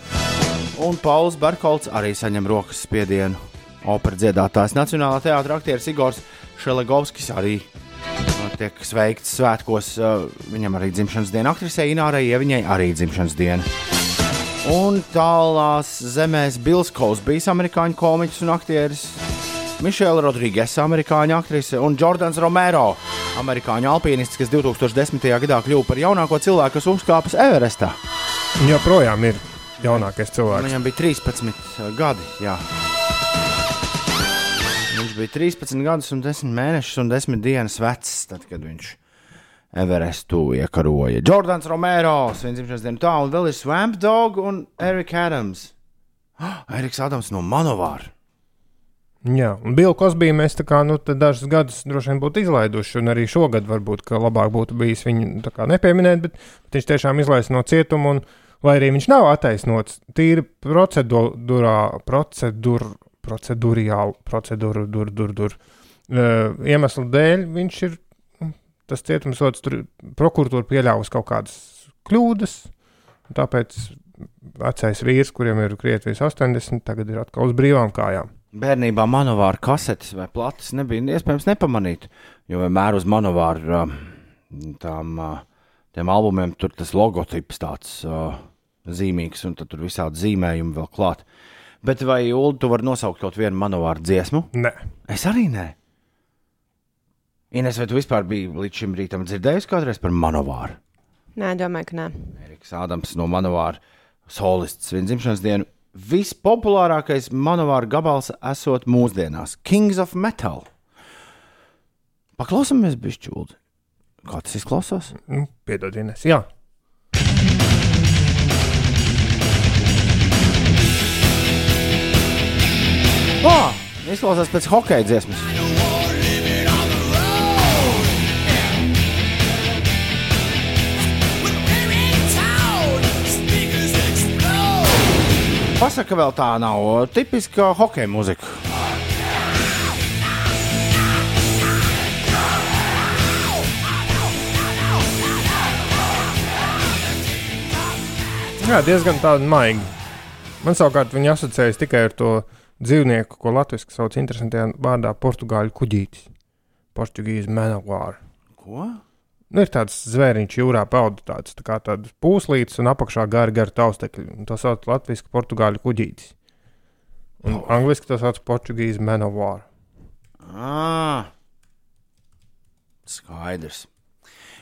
un Pauls Berkolts arī saņem rokas spiedienu. Opera dziedātājs Nacionālā teātris aktieris Igors Šelegovskis arī uh, tiek sveikts svētkos. Uh, viņam arī dzimšanas diena, aktrisei Inārai Ieviņai arī dzimšanas diena. Un tālās zemēs Bills Kozbijs, amerikāņu komiķis un aktieris. Mišela Rodrīgas, amerikāņu aktrise, un Jordans Romero, amerikāņu alpīnists, kas 2010. gadā kļuva par jaunāko cilvēku, kas uzkāpis Everestā.
Viņa joprojām ir jaunākais cilvēks.
Viņam bija 13 gadi. Jā. Viņš bija 13 gadus, un 10 mēnešus un 10 dienas vecs, tad, kad viņš Everestu iekaroja. Jordans Romero, svin dzimšanas dienu tā, un vēl ir Swamp Dog un Eriks Adams. Oh, Eriks Adams no Manovāra.
Jā, un Bilu Kosbiju mēs kā, nu, dažus gadus droši vien būtu izlaiduši, un arī šogad varbūt labāk būtu bijis viņu tā kā nepieminēt, bet, viņš tiešām izlaista no cietuma, un lai arī viņš nav attaisnots, tīri procedūrā, procedūr, procedūriāli, procedūru, dur, dur, dur, uh, iemeslu dēļ viņš ir, nu, tas cietumsots tur, prokuratūra pieļāvusi kaut kādas kļūdas, tāpēc vecais vīrs, kuriem ir krietvis 80, tagad ir atkal uz brīvām kājām.
Bērnībā manovāra kasetes vai plates nebija iespējams nepamanīt, jo vienmēr uz manovāra uh, tām, uh, tiem albumiem tur tas logotips tāds uh, zīmīgs, un tad tur visādi zīmējumi vēl klāt. Bet vai, Ulu, tu vari nosaukt kaut vienu manovāru dziesmu?
Nē,
Es arī nē. Ines, vai tu vispār biji līdz šim rītam dzirdējusi kādreiz par manovāru?
Nē, domāju, ka nē.
Eriks Ādams no manovāra solists viņa dzimšanas dienu. Vispopulārākais manovāra gabals esot mūsdienās - Kings of Metal. Paklausāmies, bišķūdi. Kā tas izklausās?
nu, piedod, Ines, jā.
Oh, izklausās pēc hokeja dziesmas. Pasaka, vēl tā nav tipiska hokeja mūzika.
Jā, diezgan tāda maiga. Man savukārt viņa asociējas tikai ar to dzīvnieku, ko latviešu sauc interesantajā vārdā - portugāļu kuģītis. Portugīzes manavāra.
Ko?
Nu, ir tāds zvēriņš jūrā paudu, tāds tā kā tāds pūslītis un apakšā gari gari taustekļi. To sauc latviešu portugāļu kuģītis. Un angliski to sauc portugīzes manavāra.
Ah. Skaidrs.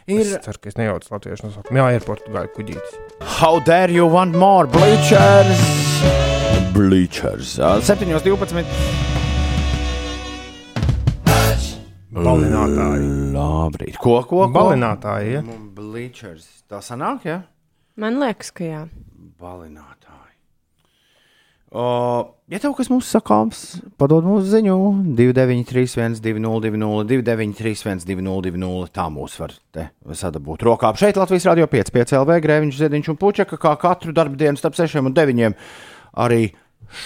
Ir... Es ceru, ka es nejaucu latviešu nosaukumu. Jā, ir portugāļu kuģītis.
How dare you want more bleachers? Bleachers. Ā, 7.12.
Balinātāji.
Labrīt. Ko, ko, ko?
Balinātāji, ja?
Bleachers. Tā sanāk, ja?
Man liekas, ka jā.
Balinātāji. O, ja tev kas mums sakāms, padod mums ziņu 293, 202, 293, 202, tā mūs var te sadabūt rokā. Šeit Latvijas Rādio 5, 5 LV, Grēviņš, Zediņš un Puķeka, kā katru darbu dienu starp 6 un 9. Arī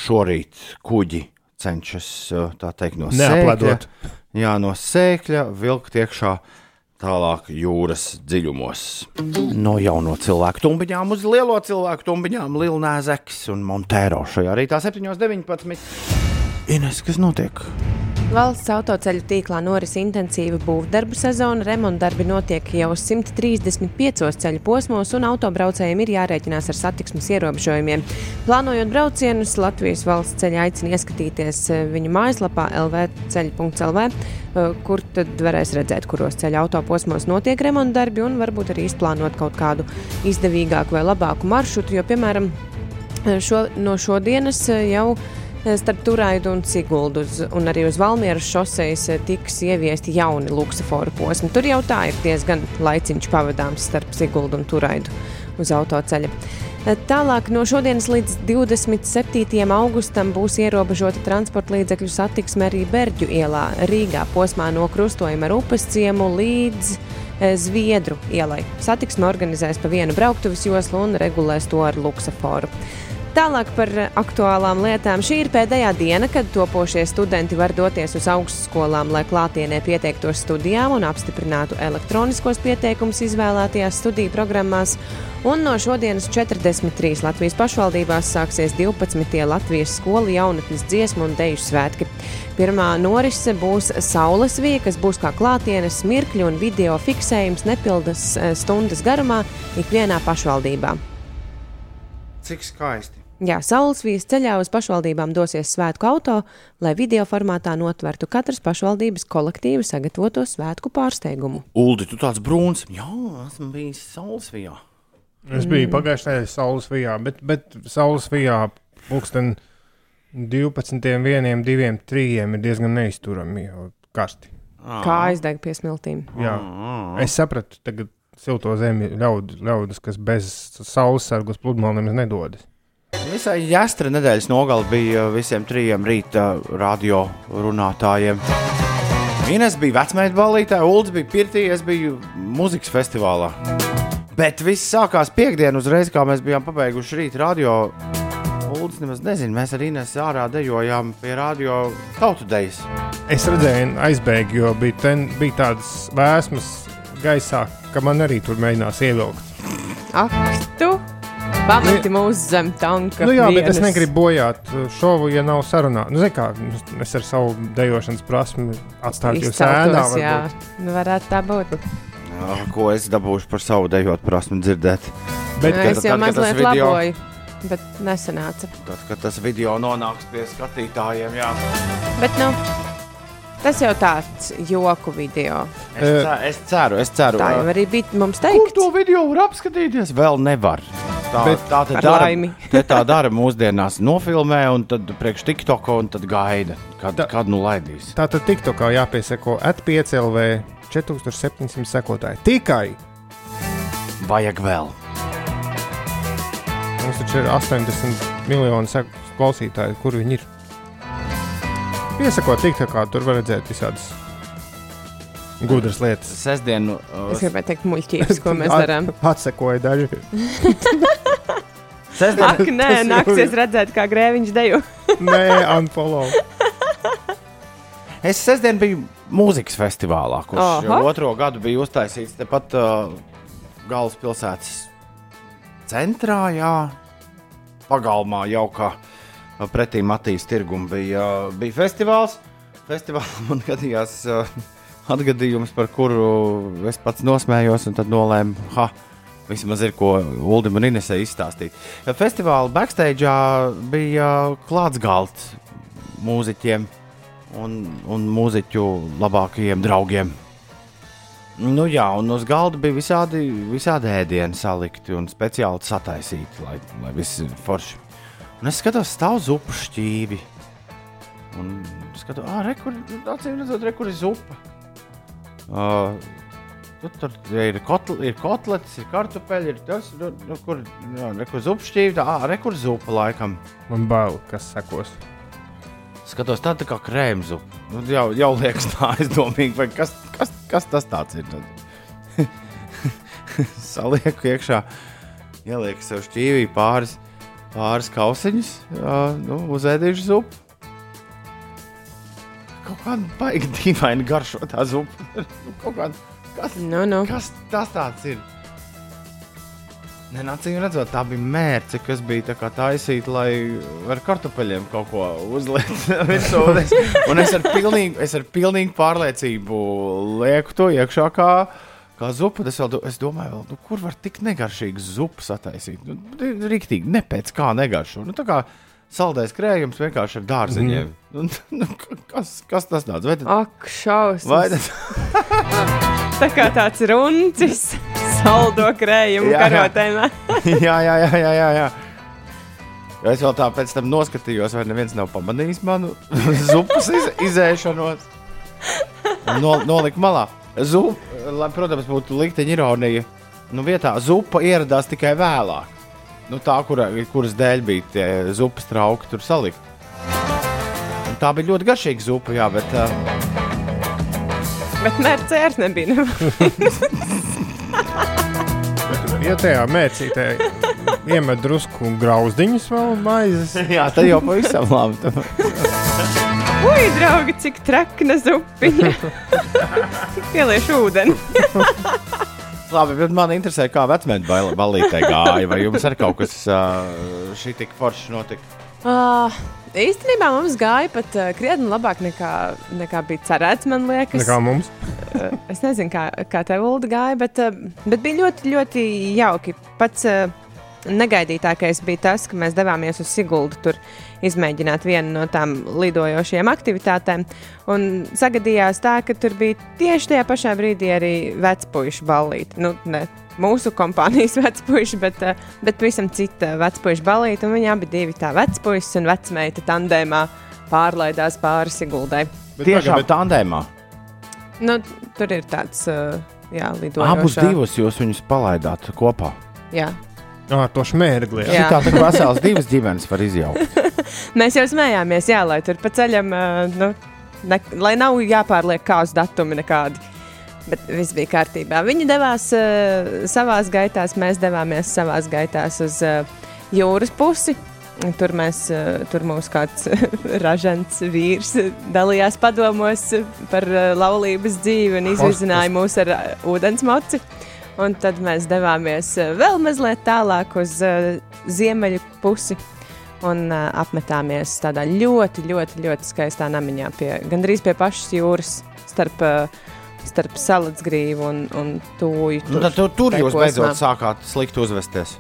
šorīt kuģi cenšas, tā teikt, no
Neapledot.
Jā, no sēkļa vilkt iekšā tālāk jūras dziļumos. No jauno cilvēku tumbiņām uz lielo cilvēku tumbiņām, Lilnēzeks un Montēro šajā rītā 7.19. Ines, kas notiek?
Valsts autoceļu tīklā noris intensīva būvdarbu sezona. Remontdarbi notiek jau 135 ceļu posmos, un autobraucējiem ir jārēķinās ar satiksmes ierobežojumiem. Plānojot braucienus, Latvijas valsts ceļa aicina ieskatīties eh, viņu mājaslapā lvceļ.lv, eh, kur tad varēs redzēt, kuros ceļa autoposmos notiek remontdarbi, un varbūt arī izplānot kaut kādu izdevīgāku vai labāku maršrutu, jo, piemēram, šo, no šodienas eh, jau Starp Turaidu un Siguldu uz- un arī uz Valmieras šoseis eh, tiks ieviesti jauni luksusforu posmi. Tur jau tā ir diezgan laiciņš pavadāms starp Siguldu un Turaidu uz autoceļa. Eh, Tālāk no šodienas līdz 27. augustam būs ierobežota transporta līdzekļu satiksme arī Berģu ielā Rīgā posmā no krustojuma ar upes ciemu līdz eh, Zviedru ielai. Satiksme organizēs pa vienu brauktuves joslu un regulēs to ar luksusforu. Tālāk par aktuālām lietām. Šī ir pēdējā diena, kad topošie studenti var doties uz augstskolām, lai klātienē pieteiktos studijām un apstiprinātu elektroniskos pieteikumus izvēlētajās studiju programmās. Un no šodienas 43 Latvijas pašvaldībās sāksies 12. Latvijas skolu jaunatnes dziesmu un deju svētki. Pirmā norise būs Saules vija, kas būs kā klātienes mirkļu un video fiksējums nepilnas eh, stundas garumā ikvienā pašvaldībā.
Cik skaisti.
Jā, Saules vīzes ceļā uz pašvaldībām dosies svētku auto, lai video formātā notvertu katras pašvaldības kolektīvi sagatavoto svētku pārsteigumu.
Uldi, tu tāds brūns. Jā, esmu bijis Saulesvijā.
Es biju mm. pagājušajā nedēļā Saules vijā, bet, bet Saules vijā pulksten 12, 1, 2, 3 ir diezgan neizturami karsti.
Kā aizdeg pie smiltīm.
Jā. Es sapratu, tagad silto zemi ļaud, ļaudis, kas bez saules sargus pludmalēm nedodas.
Visai jāstra nedēļas nogale bija visiem trijiem rīta radio runātājiem. Ines bija vecmēta balītē, Ulds bija pirtī, es biju muzikas festivālā. Bet viss sākās piekdien, uzreiz, kā mēs bijām pabeiguši rīta radio. Ulds nemaz nezina, mēs ar Ines ārā dejojām pie radio tautu dejas.
Es redzēju, aizbēgu, jo bija, ten, bija tādas vēsmas gaisā, ka man arī tur mēģinās ievilkt.
Ak, tu! Pameti mūs zem tanka.
Nu, jā, bet es
vienas.
negribu bojāt uh, šovu, ja nav sarunā. Nu, zini kā, es ar savu dejošanas prasmi atstāju jūs ēdā.
Izceltos, jā,
varbūt.
nu, varētu tā būt.
Jā, ko es dabūšu par savu dejot prasmu dzirdēt.
Bet,
Nu,
kad-
es jau
tad,
mazliet
video-
laboju, bet nesanāca.
Tad, kad tas video nonāks pie skatītājiem, jā.
Bet, nu, tas jau tāds joku video.
Es, cer, es ceru, es ceru.
Tā jau arī bija mums
Kur
teikt.
to video var apskatīties? Vēl nevar. Tā,
Bet-
tā te
Par
dara, tā dara mūsdienās. Nofilmē, un tad priekš TikTok, un tad gaida, kad,
Tā-
kad nu laidīs.
Tā tad TikTokā jāpiesako at5LV 4700 sekotāji. Tikai
Vajag vēl.
mums taču ir 80 miljoni sek- klausītāji, kur viņi ir. Piesakot TikTokā, tur var redzēt visādas gudras lietas.
Sestdien,
Es
uh,
gribēju teikt, muļķības, ko mēs darām.
Atsekoja daži.
sestdien,
Ak, nē, nāksies redzēt, kā grēviņš dejo.
Nē, unfollow.
es sestdien biju mūzikas festivālā, kurš
Aha.
jau otro gadu bija uztaisīts tepat uh, galvaspilsētas centrā, jā, pagalmā jau kā uh, pretī Matīs tirgum bija, bija festivāls. Festivālā man gadījās uh, atgadījums, par kuru es pats nosmējos, un tad nolēmu, ha, vismaz ir ko Ulim un Inesē izstāstīt. Festivāla backstage bija klāts galds mūziķiem un, un mūziķu labākajiem draugiem. Nu, jā, un uz galda bija visādi, visādi ēdieni salikti un speciāli sataisīti, lai, lai viss ir forši. Un es skatos, stāv zupu šķīvi. Un skatos, ah, re, kur, acīm redzot, re, kur ir zupa. Uh, nu, tur ir, kotl, ir kotletes, ir kartupeļi, ir tas, nu, nu, kur, jā, re, kur zupa šķīvi, tā, ah, re, kur zupa laikam.
Man bail, kas sekos.
Skatos, tā, tā kā krēma zupa. Nu, jau, jau liekas, tā aizdomīgi, vai kas, kas, kas tas tāds ir. Salieku iekšā, ielieku sev šķīvī pāris, pāris kausiņus, jā, nu, uz ēdīšu zupu. Kaut kāda baigta dīvaina garšo tā zupa. Nu, kāda, kas,
Nu, nu.
kas tas tāds ir? Nē, acīm redzot, tā bija mērce, kas bija tā taisīta, lai ar kartupeļiem kaut ko uzlikt virsū. Un es- Un es ar pilnīgu, es ar pilnīgu pārliecību lieku to iekšā kā, kā zupu. Es, vēl, es domāju, vēl, nu, kur var tik negaršīgas zupas attaisīt. Nu, Rīktīgi, ne pēc kā negaršo. Nu, tā kā saldais krējums vienkārši ar dārzeņiem. Mm. Nu, kas, kas tas tāds?
Ak, šausmas.
vai tas?
Tā kā tāds runcis, saldo krējumu karotēm.
jā, jā, jā, jā, jā, jā. Jo Es vēl tā pēc tam noskatījos, vai neviens nav pamanījis manu zupas iz, izēšanos. Un No, noliku malā. Zup, lai, protams, būtu likteņa ironija. Nu, vietā zupa ieradās tikai vēlāk. Nu, tā, kura, kuras dēļ bija tie zupas trauki tur salikt. Un tā bija ļoti garšīga zupa, jā, bet uh,
Bet mērķis nebija.
Ja tajā mērcītē iemet drusku grauzdiņus vēl maizes,
jā, tā jau pavisam labi.
Ui, draugi, cik trakna zupiņa. Pieliešu ūdeni.
Labi, bet man interesē, kā vecmēneša balītē gāja. Vai jums ar kaut kas uh, šī tik foršs notika?
Uh, īstenībā mums gāja pat uh, krietni labāk nekā, nekā bija cerēts, man liekas.
nekā mums.
Uh, es nezinu, kā, kā tev Ulda gāja, bet, uh, bet bija ļoti, ļoti jauki. Pats uh, negaidītākais bija tas, ka mēs devāmies uz Siguldu tur izmēģināt vienu no tām lidojošajām aktivitātēm. Un sagadījās tā, ka tur bija tieši tajā pašā brīdī arī vecpuļu balīti. Nu, ne mūsu kompānijas vecpuļi, bet, uh, bet pavisam cita vecpuļu balīti. Un viņi abi divi tā vecpuļs un vecmeita tandēmā pārlaidās pāri Siguldai.
Tiešām tandēmā.
Nu, tur ir tāds uh, jā, lidojošs.
Abus divus jūs viņus palaidāt kopā.
Jā.
Ah, to šmērgli.
Jā.
Tā tā kā vesels divas ģimenes var izjaukt.
Mēs jau smējāmies, jā, lai tur pa ceļam, nu, ne, lai nav jāpārliek kāzu datumi nekādi. Bet viss bija kārtībā. Viņi devās uh, savā gaitā, mēs devāmies savā gaitā uz uh, jūras pusi. Tur, mēs, uh, tur mums kāds ražants vīrs dalījās padomos par uh, laulības dzīvi un izvizināja mūs ar uh, ūdensmoci. Un tad mēs devāmies uh, vēl mazliet tālāk uz uh, ziemeļu pusi un uh, apmetāmies tādā ļoti, ļoti, ļoti skaistā namiņā, pie, gandrīz pie pašas jūras, starp, starp salacgrīvu un, un tūju.
Nu, tad tu, tur
tajā
jūs
posmā.
beidzot sākāt slikti uzvesties.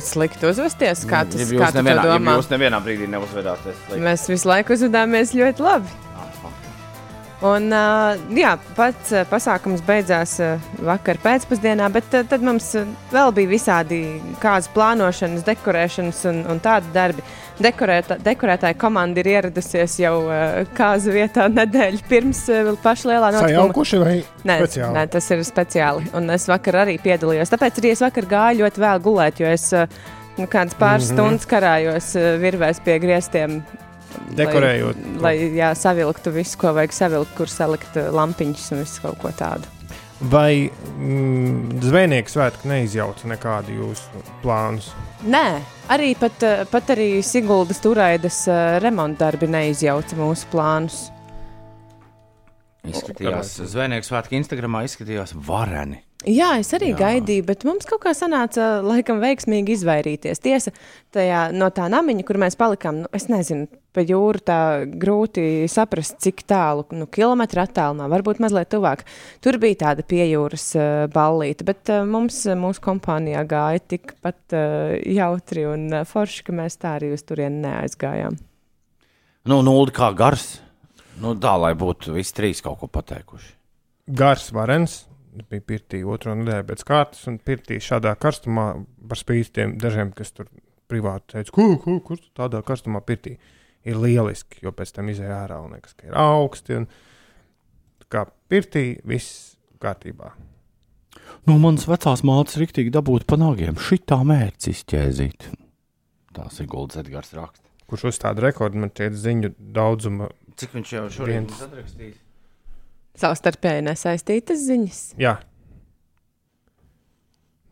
Slikti uzvesties, kā tas
Ja
kā
jūs, nevienā, ja jūs nevienā brīdī neuzvedāties slikti.
Mēs visu laiku uzvedāmies ļoti labi. Un, jā, pats pasākums beidzās vakar pēcpusdienā, bet tad mums vēl bija visādi kādas plānošanas, dekorēšanas un, un tādi darbi. Dekorētā, dekorētāja komanda ir ieradusies jau kāzu vietā nedēļu pirms paša lielā notikuma.
Sajaukuši vai
Nē,
speciāli?
nē, tas ir speciāli. Un es vakar arī piedalījos. Tāpēc arī es vakar gāju ļoti vēl gulēt, jo es nu, kādas pāris mm. -hmm. stundas karājos virvēs pie griestiem.
Dekorējot
Lai, lai jā, savilktu visu, ko vajag savilkt, kur salikt uh, lampiņus un visu kaut ko tādu.
Vai mm, zvejnieks svētki neizjauca nekādu jūsu plānus?
Nē, arī pat, uh, pat arī Siguldas turaidas uh, remontdarbi neizjauca mūsu plānus.
Izskatījās, zvejnieks svētki Instagramā izskatījās vareni.
Jā, es arī.
Jā.
gaidīju, bet mums kaut kā sanāca, laikam, veiksmīgi izvairīties. Tiesa, tajā, no tā namiņa, kur mēs palikām, nu, es nezinu, pa jūru tā grūti saprast, cik tālu, nu, kilometru attālumā, varbūt mazliet tuvāk. Tur bija tāda piejūras uh, ballīte, bet uh, mums, uh, mūsu kompānijā gāja tikpat uh, jautri un uh, forši, ka mēs tā arī uz turieni neaizgājām.
Nu, nulli kā gars. Nu, tā, lai būtu visi trīs kaut ko pateikuši.
gars varens. Es biju pirtī otro nedēļu pēc kārtas, un pirtī šādā karstumā, par spīti tiem dažiem, kas tur privāti teica, ko, ko, kur tu tādā karstumā pirtī, ir lieliski, jo pēc tam izēja ārā un liekas, ka ir augsti. Un, kā pirtī viss kārtībā.
No manas vecās mātes rīktīgi dabūt pa nagiem. Šitā mērķis izķēzīt. Tās ir Guldas Edgars raksts.
Kurš uzstāda rekordu man šķiet ziņu daudzuma.
Cik viņš jau šodien mums atrakstījis?
Savstarpēji nesaistītas ziņas.
Jā.
Jā,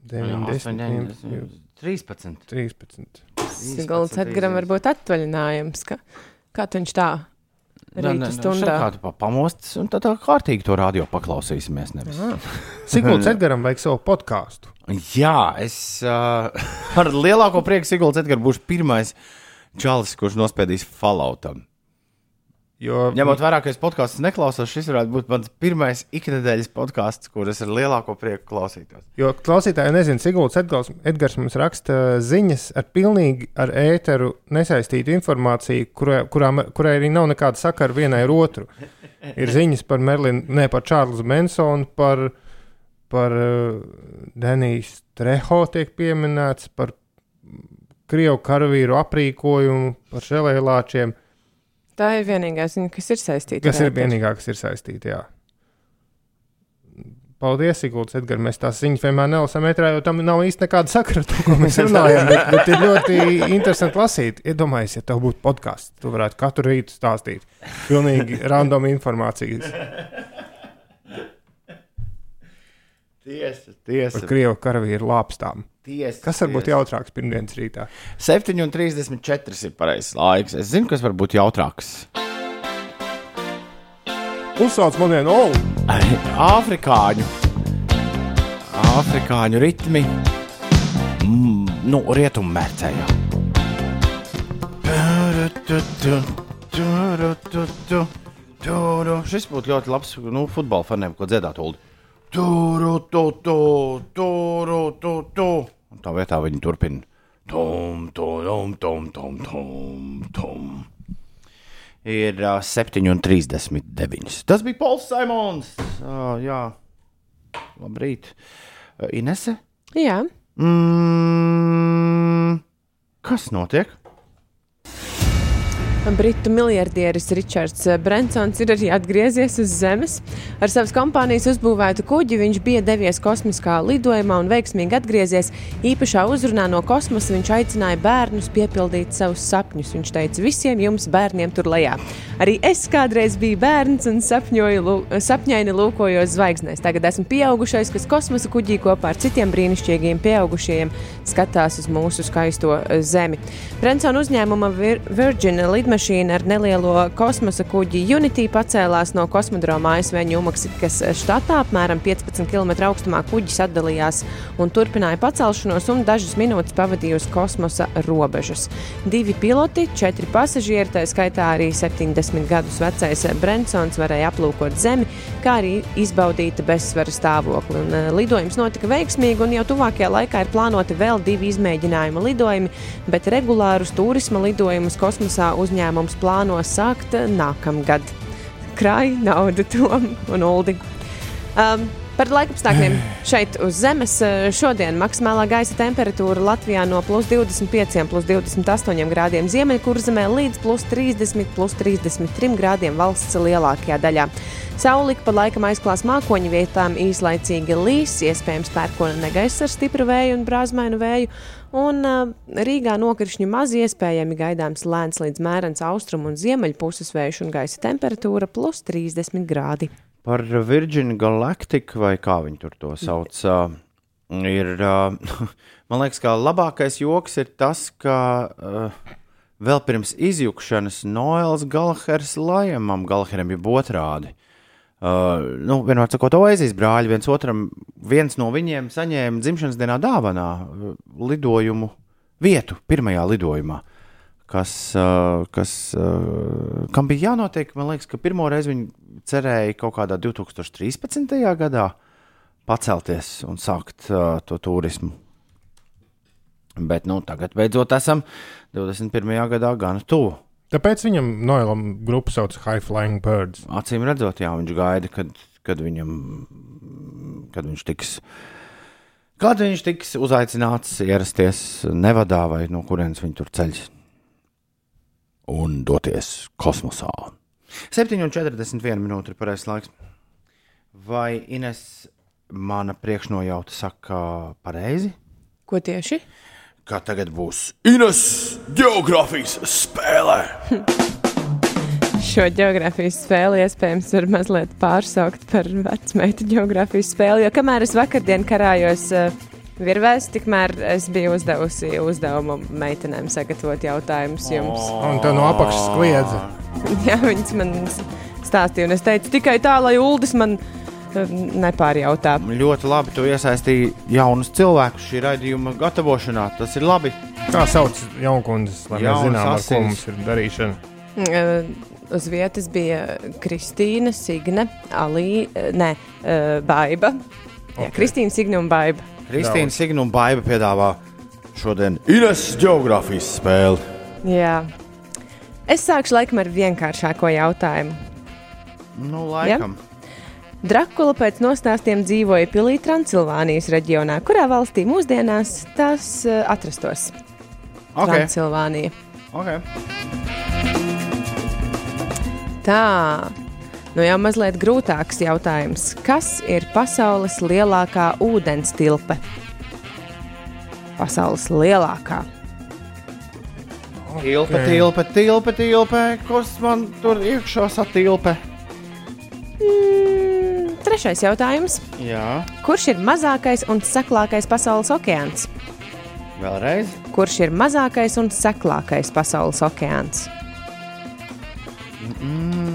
90,
8, 13.
13.
Siguldas Edgaram var būt atvaļinājums. Ka, kā tu viņš tā rīta stundā?
Kādu pa pamostas, un tad tā kārtīgi to radio paklausīsimies. Nevis.
Siguldas Edgaram vajag savu podkāstu.
Jā, es uh, ar lielāko prieku Siguldas Edgars būšu pirmais čalis, kurš nospēdīs falautam.
Jo,
Ņemot vērā, ka es podkāstus neklausos, šis varētu būt mans pirmais ikdienas podkāsts, kurus ar lielāko prieku klausītos.
jo klausītāji nezina, Siguldas Edgars, Edgars mums raksta ziņas ar pilnīgi ar ēteru nesaistītu informāciju, kurai, kurām, kurai arī nav nekāda sakara vienai ar otru. Ir ziņas par Merlinu, ne par Čārlzu Mansonu, par, par uh, Denijas Treho tiek pieminēts, par Krievu karavīru aprīkojumu, par žēlēlāčiem.
Tā ir vienīgā ziņa, kas ir saistīta.
Kas ir vienīgā, kas ir saistīta? Jā. Paldies, Sigūds, Edgars. Mēs tās ziņas vienmēr nelasām metrā, jo tam nav īsti nekāda sakara ar to, ko mēs runājam. Bet, bet ir ļoti interesanti lasīt. Iedomājieties, ja tev būtu podkāsts, tu varētu katru rītu stāstīt pilnīgi random informāciju
Tiesa, tiesa.
par Krievu karavīru lāpstām.
Tiesa
Kas var būt jautrāks pirmdienas rītā?
7,34 ir pareizais laiks. Es zinu, kas var būt jautrāks.
Uzsauc man vienu olu!
Āfrikāņu, Āfrikāņu ritmi, mm, nu, rietummērcējā. Šis būtu ļoti labs nu, futbola faniem, ko dziedāt. Ulu. Turu, tu, tu, turu, tu, tu. Un tā vietā viņi turpina. Tum, tum, tum, tum, tum, tum. Ir uh, 7,39. Tas bija Pols Simons. Uh, jā, labrīt. Uh, Inese?
Jā,
Mm, kas notiek?
Britu miljardieris Ričards Brensons ir arī atgriezies uz Zemes. Ar savas kompānijas uzbūvētu kuģi viņš bija devies kosmiskā lidojumā un veiksmīgi atgriezies. Īpašā uzrunā no kosmosa viņš aicināja bērnus piepildīt savus sapņus. Viņš teica, visiem jums bērniem tur lejā. Arī es kādreiz biju bērns un sapņoju, sapņaini lūkojos zvaigznēs. Tagad esmu pieaugušais, kas kosmosa kuģī kopā ar citiem brīnišķīgiem pieaugušajiem skatās uz mūsu skaisto eh, Zemi. Brensona uzņēmuma Vir Virgin lidmašīna ar nelielo kosmosa kuģi Unity pacēlās no kosmodroma ASV Ņūmaksikas štatā. Apmēram 15 km augstumā kuģis atdalījās un turpināja pacelšanos un dažas minūtes pavadīja uz kosmosa robežas. Divi piloti, četri pasažieri, tā skaitā arī 70 gadus vecais Brensons varēja aplūkot Zemi, kā arī izbaudīt bezsvara stāvokli. Un, eh, lidojums notika veiksmīgi, un jau tuvākajā laikā ir plānoti vēl divi izmēģinājuma lidojumi, bet regulārus turisma lidojumus kosmosā uzņēmums plāno sākt nākamgad. Krāj naudu Tom un Uldi. Um, Par laikapstākļiem šeit uz Zemes eh, šodien maksimālā gaisa temperatūra Latvijā no plus 25, plus 28 grādiem ziemeļkurzemē līdz plus 30, plus 33 grādiem valsts lielākajā daļā. Saulika pa laikam aizklās mākoņu vietām īslaicīgi līs, iespējams pērkona negaiss ar stipru vēju un brāzmainu vēju, un uh, Rīgā nokrišņi maz iespējami gaidāms lēns līdz mērens austrumu un ziemeļu puses vējš un gaisa temperatūra plus 30 grādi.
Par Virgin Galactic, vai kā viņi tur to sauc, ir. Man liekas, ka labākais joks ir tas, ka vēl pirms izjukšanas Noels Galahers Lajamam, Galaheram jau otrādi. Uh, nu, vienmēr sakot, Oasis brāļi viens otram, viens no viņiem saņēma dzimšanas dienā dāvanā lidojumu vietu pirmajā lidojumā. Uh, kas, uh, kam bija jānotiek? Man liekas, ka pirmo reizi viņi cerēja kaut kādā 2013. gadā pacelties un sākt uh, to turismu. Bet nu, tagad beidzot esam 21. gadā gan tuvu.
Tāpēc viņam Noilam grupu sauc High Flying Birds.
Acīm redzot, jā, viņš gaida, kad, kad viņam, kad viņš tiks, kad viņš tiks uzaicināts ierasties Nevadā vai no kurienes viņi tur ceļš un doties kosmosā. 7,41 minūte ir pareizais laiks. Vai Ines mana priekšnojauta saka pareizi?
Ko tieši?
Kā tagad būs Ines geogrāfijas spēlē?
Šo geogrāfijas spēli iespējams var mazliet pārsaukt par vecmeitu geogrāfijas spēli, jo kamēr es vakardien karājos uh, virvēs, tikmēr es biju uzdevusi uzdevumu meitenēm sagatavot jautājumus jums.
Un tā no apakšas kliedza.
Jā, viņas man stāstīja, un es teicu tikai tā, lai Uldis man uh, nepārjautā.
Ļoti labi, tu iesaistīji jaunus cilvēkus šī raidījuma gatavošanā. Tas ir labi.
Kā sauc jaunkundzes, lai mēs zinām, ar ko mums ir darīšana?
Uh, Uz vietas bija Kristīna, Signe, Alī, uh, ne, uh, Baiba. Jā, Kristīna, Signe un Baiba.
Kristīna Signa un Baiba piedāvā šodien Ines geogrāfijas spēli.
Jā. Es sākšu laikam ar vienkāršāko jautājumu.
Nu, laikam.
Drakula pēc nostāstiem dzīvoja pilī Transilvānijas reģionā. Kurā valstī mūsdienās tas uh, atrastos?
Ok.
Transilvānija.
Okay.
Tā. Nu jau mazliet grūtāks jautājums. Kas ir pasaules lielākā ūdens tilpe? Pasaules lielākā.
Tilpe, tilpe, tilpe, tilpe. Kas man tur iekšā satilpe?
Mm, trešais jautājums.
Jā,
Kurš ir mazākais un seklākais pasaules okeāns?
vēlreiz.
Kurš ir mazākais un seklākais pasaules okeāns?
Mm.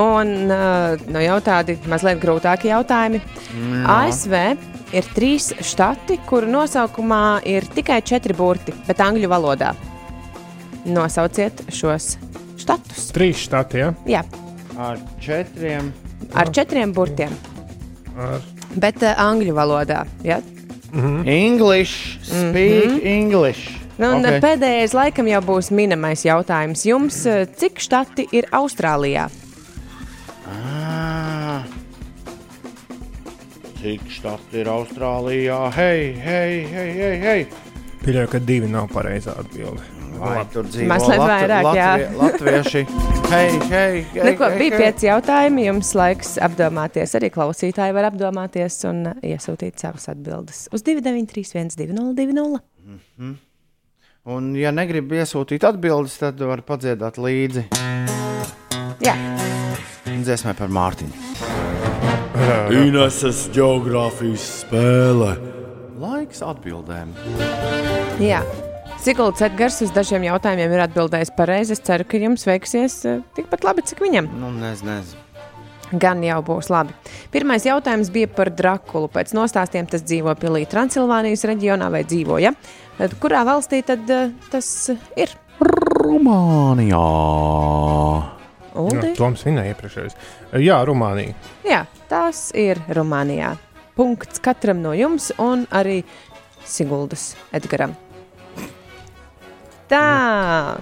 Un uh, nu jau tādi mazliet grūtāki jautājumi.
Jā.
ASV ir trīs štati, kuru nosaukumā ir tikai četri burti, bet angļu valodā. Nosauciet šos štatus.
Trīs štati, ja?
Jā,
Ar četriem.
ar četriem burtiem,
Ar...
bet uh, angļu valodā. Ja?
English, speak mm -hmm. English.
Nu, okay. pēdējais laikam jau būs minamais jautājums. Jums, uh, cik štati ir Austrālijā?
Cik štati ir Austrālijā? Hei, hei, hei, hei! hei.
Pieļauju, ka divi nav pareizā atbilde.
Vai tur dzīvo
Mazliet
Latvi-
vairāk, jā.
Latvie- Latvieši. Hei, hei, hei,
Nu, ko,
hei,
bija
hei.
pieci jautājumi. Jums laiks apdomāties. Arī klausītāji var apdomāties un uh, iesūtīt savas atbildes uz 293, 202.
Un, ja negribi iesūtīt atbildes, tad var padziedāt līdzi
Jā,
dziesmai par Mārtiņu. Ineses geogrāfijas spēle. Laiks atbildēm.
jā. Sigulds Edgars uz dažiem jautājumiem ir atbildējis pareizi. Es ceru, ka jums veiksies uh, tikpat labi, cik viņam.
Nu, nezinu, nezinu.
Gan jau būs labi. Pirmais jautājums bija par Drakulu. Pēc nostāstiem tas dzīvo pilī Transilvānijas reģionā vai dzīvoja. Tad Kurā valstī tad uh, tas ir?
Rumānijā.
Uldi?
Nu, Toms vinēja iepriekšējais. Jā, Rumānija.
Jā, tas ir Rumānijā. Punkts katram no jums un arī Siguldas Edgaram. Tā.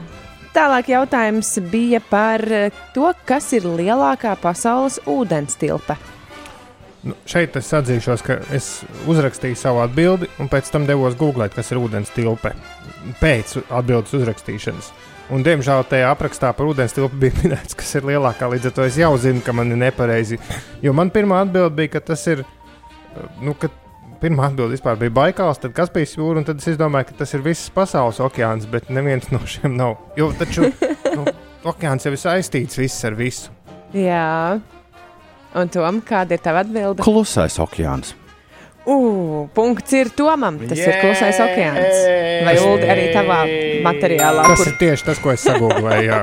Tālāk jautājums bija par to, kas ir lielākā pasaules ūdens tilpe.
Nu, šeit es atzīšos, ka es uzrakstīju savu atbildi, un pēc tam devos googlēt, kas ir ūdens tilpe. Pēc atbildes uzrakstīšanas. Un, diemžēl tajā aprakstā par ūdens tilpi bija minēts, kas ir lielākā. Līdz ar to es jau zinu, ka man ir nepareizi. Jo man pirmā atbilde bija, ka tas ir. Nu, ka pirmā atbilde vispār bija Baikāls, tad Kaspijas jūra, un tad es domāju, ka tas ir visas pasaules okeāns, bet neviens no šiem nav. Jo taču nu, okeāns jau ir saistīts viss ar visu.
Jā, un Tom, kāda ir tava atbilde?
Klusais okeāns.
Uh, punkts ir Tomam. Tas ir klusais okeāns. Vai Ulu arī tavā materiālā?
Tas ir tieši tas, ko es sagūlēju. jā.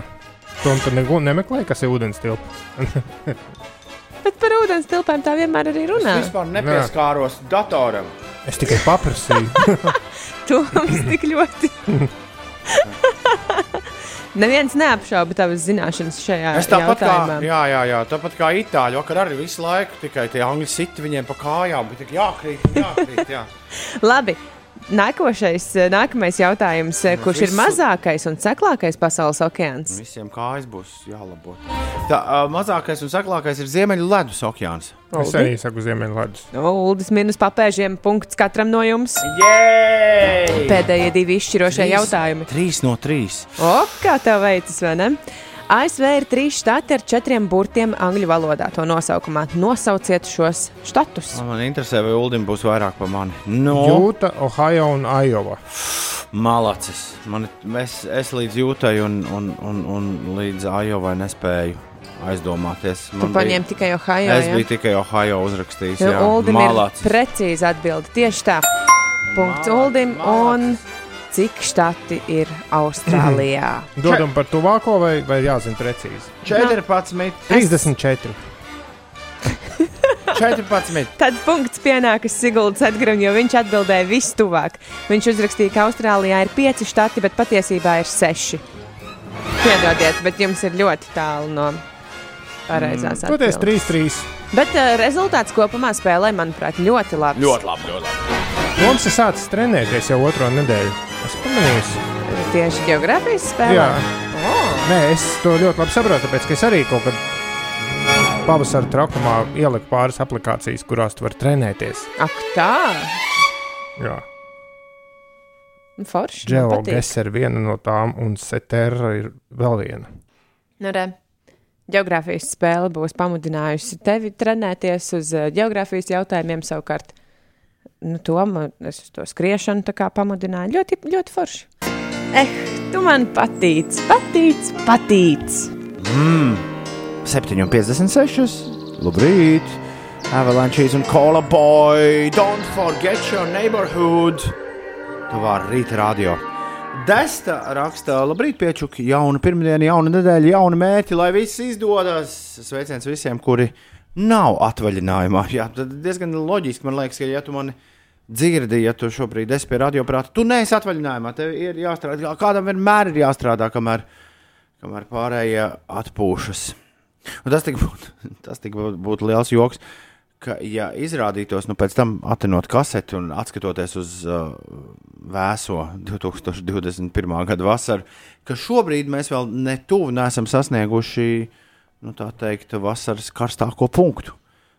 Tom, tu negu- nemeklēji, kas ir ūdens tilpa.
Bet par ūdens tilpēm tā vienmēr arī runā.
Es vispār nepieskāros datoram.
Es tikai paprasīju.
Toms tik ļoti. Neviens neapšauba tavas zināšanas šajā
Es tāpat kā,
jautājumā.
jā, jā, jā, tāpat kā itāļi, vakar arī visu laiku tikai tie angļu siti viņiem pa kājām, bet tik jākrīt, jākrīt. Jā.
Labi, nākošais, eh, nākamais jautājums. eh, Kurš ir
visu-
mazākais un seklākais pasaules okeāns?
Visiem kājas būs jālabo. Tā uh, mazākais un saklākais ir Ziemeļu ledus okeāns.
Es
Uldi?
arī saku Ziemeļvidus.
Nu, Uldis minus papēžiem, punkts katram no jums.
Jē!
Pēdējie divi izšķirošie jautājumi.
Trīs no trīs.
O, kā tev veicas, vai ne? ASV ir trīs štati ar četriem burtiem angļu valodā. To nosaukumā nosauciet šos štatus.
Man interesē, vai Uldim būs vairāk par mani. No
Jūta, Ohio un Iowa.
malacis. Man, es, es līdz jūtai un, un, un, un līdz Ajovai nespēju aizdomāties.
Tu paņēmi tikai Ohio.
Es
ja?
biju tikai Ohio uzrakstījis. Jā,
Uldim ir
malacis.
precīzi atbildi. Tieši tā. Punkts Uldim. Un cik štati ir Austrālijā?
Dodam par tuvāko vai, vai jāzina precīzi?
14.
34.
14.
Tad punkts pienākas Siguldas Edgars, jo viņš atbildēja vistuvāk. Viņš uzrakstīja, ka Austrālijā ir pieci štati, bet patiesībā ir seši. Piedodiet, bet jums ir ļoti tālu no pareizās
Toties
atbildes.
3-3.
Bet uh, rezultāts kopumā spēlē, manuprāt, ļoti labs.
Ļoti labi, ļoti labi.
Mums ir sācis trenēties jau otro nedēļu. Es pamanīju.
Tieši geogrāfijas spēlē.
Jā.
Oh.
Nē, es to ļoti labi saprotu, tāpēc ka es arī kaut kad pavasara trakumā ieliku pāris aplikācijas, kurās tu vari trenēties.
Ak, tā!
Jā,
Forši.
Geogas ir viena no tām, un Setera ir vēl viena.
Nu, re. Geogrāfijas spēle būs pamudinājusi tevi trenēties uz uh, geogrāfijas jautājumiem savukārt. Nu, to man, es uz to skriešanu pamudināju. Ļoti, ļoti forši. Eh, tu man patīc, patīc, patīc.
7,56. Labrīt! Avalanches un Cola Boy! Don't forget your neighborhood! Tavā rīta radio. Desta raksta, labrīt, piečuki, jauna pirmdiena, jauna nedēļa, jauna mērķi, lai viss izdodas. Sveiciens visiem, kuri nav atvaļinājumā. Jā, tad diezgan loģiski man liekas, ka, ja tu mani dzirdi, ja tu šobrīd esi pie radioprāta, tu neesi atvaļinājumā. Tev ir jāstrādā, kādam vienmēr ir jāstrādā, kamēr, kamēr pārējie atpūšas. Un tas tik būtu, tas tik būtu, liels joks, ka, ja izrādītos, nu, pēc tam atinot kaseti un atskatoties uz uh, vēso 2021. gada vasaru, ka šobrīd mēs vēl netuvu nesam sasnieguši, nu, tā teikt, vasaras karstāko punktu.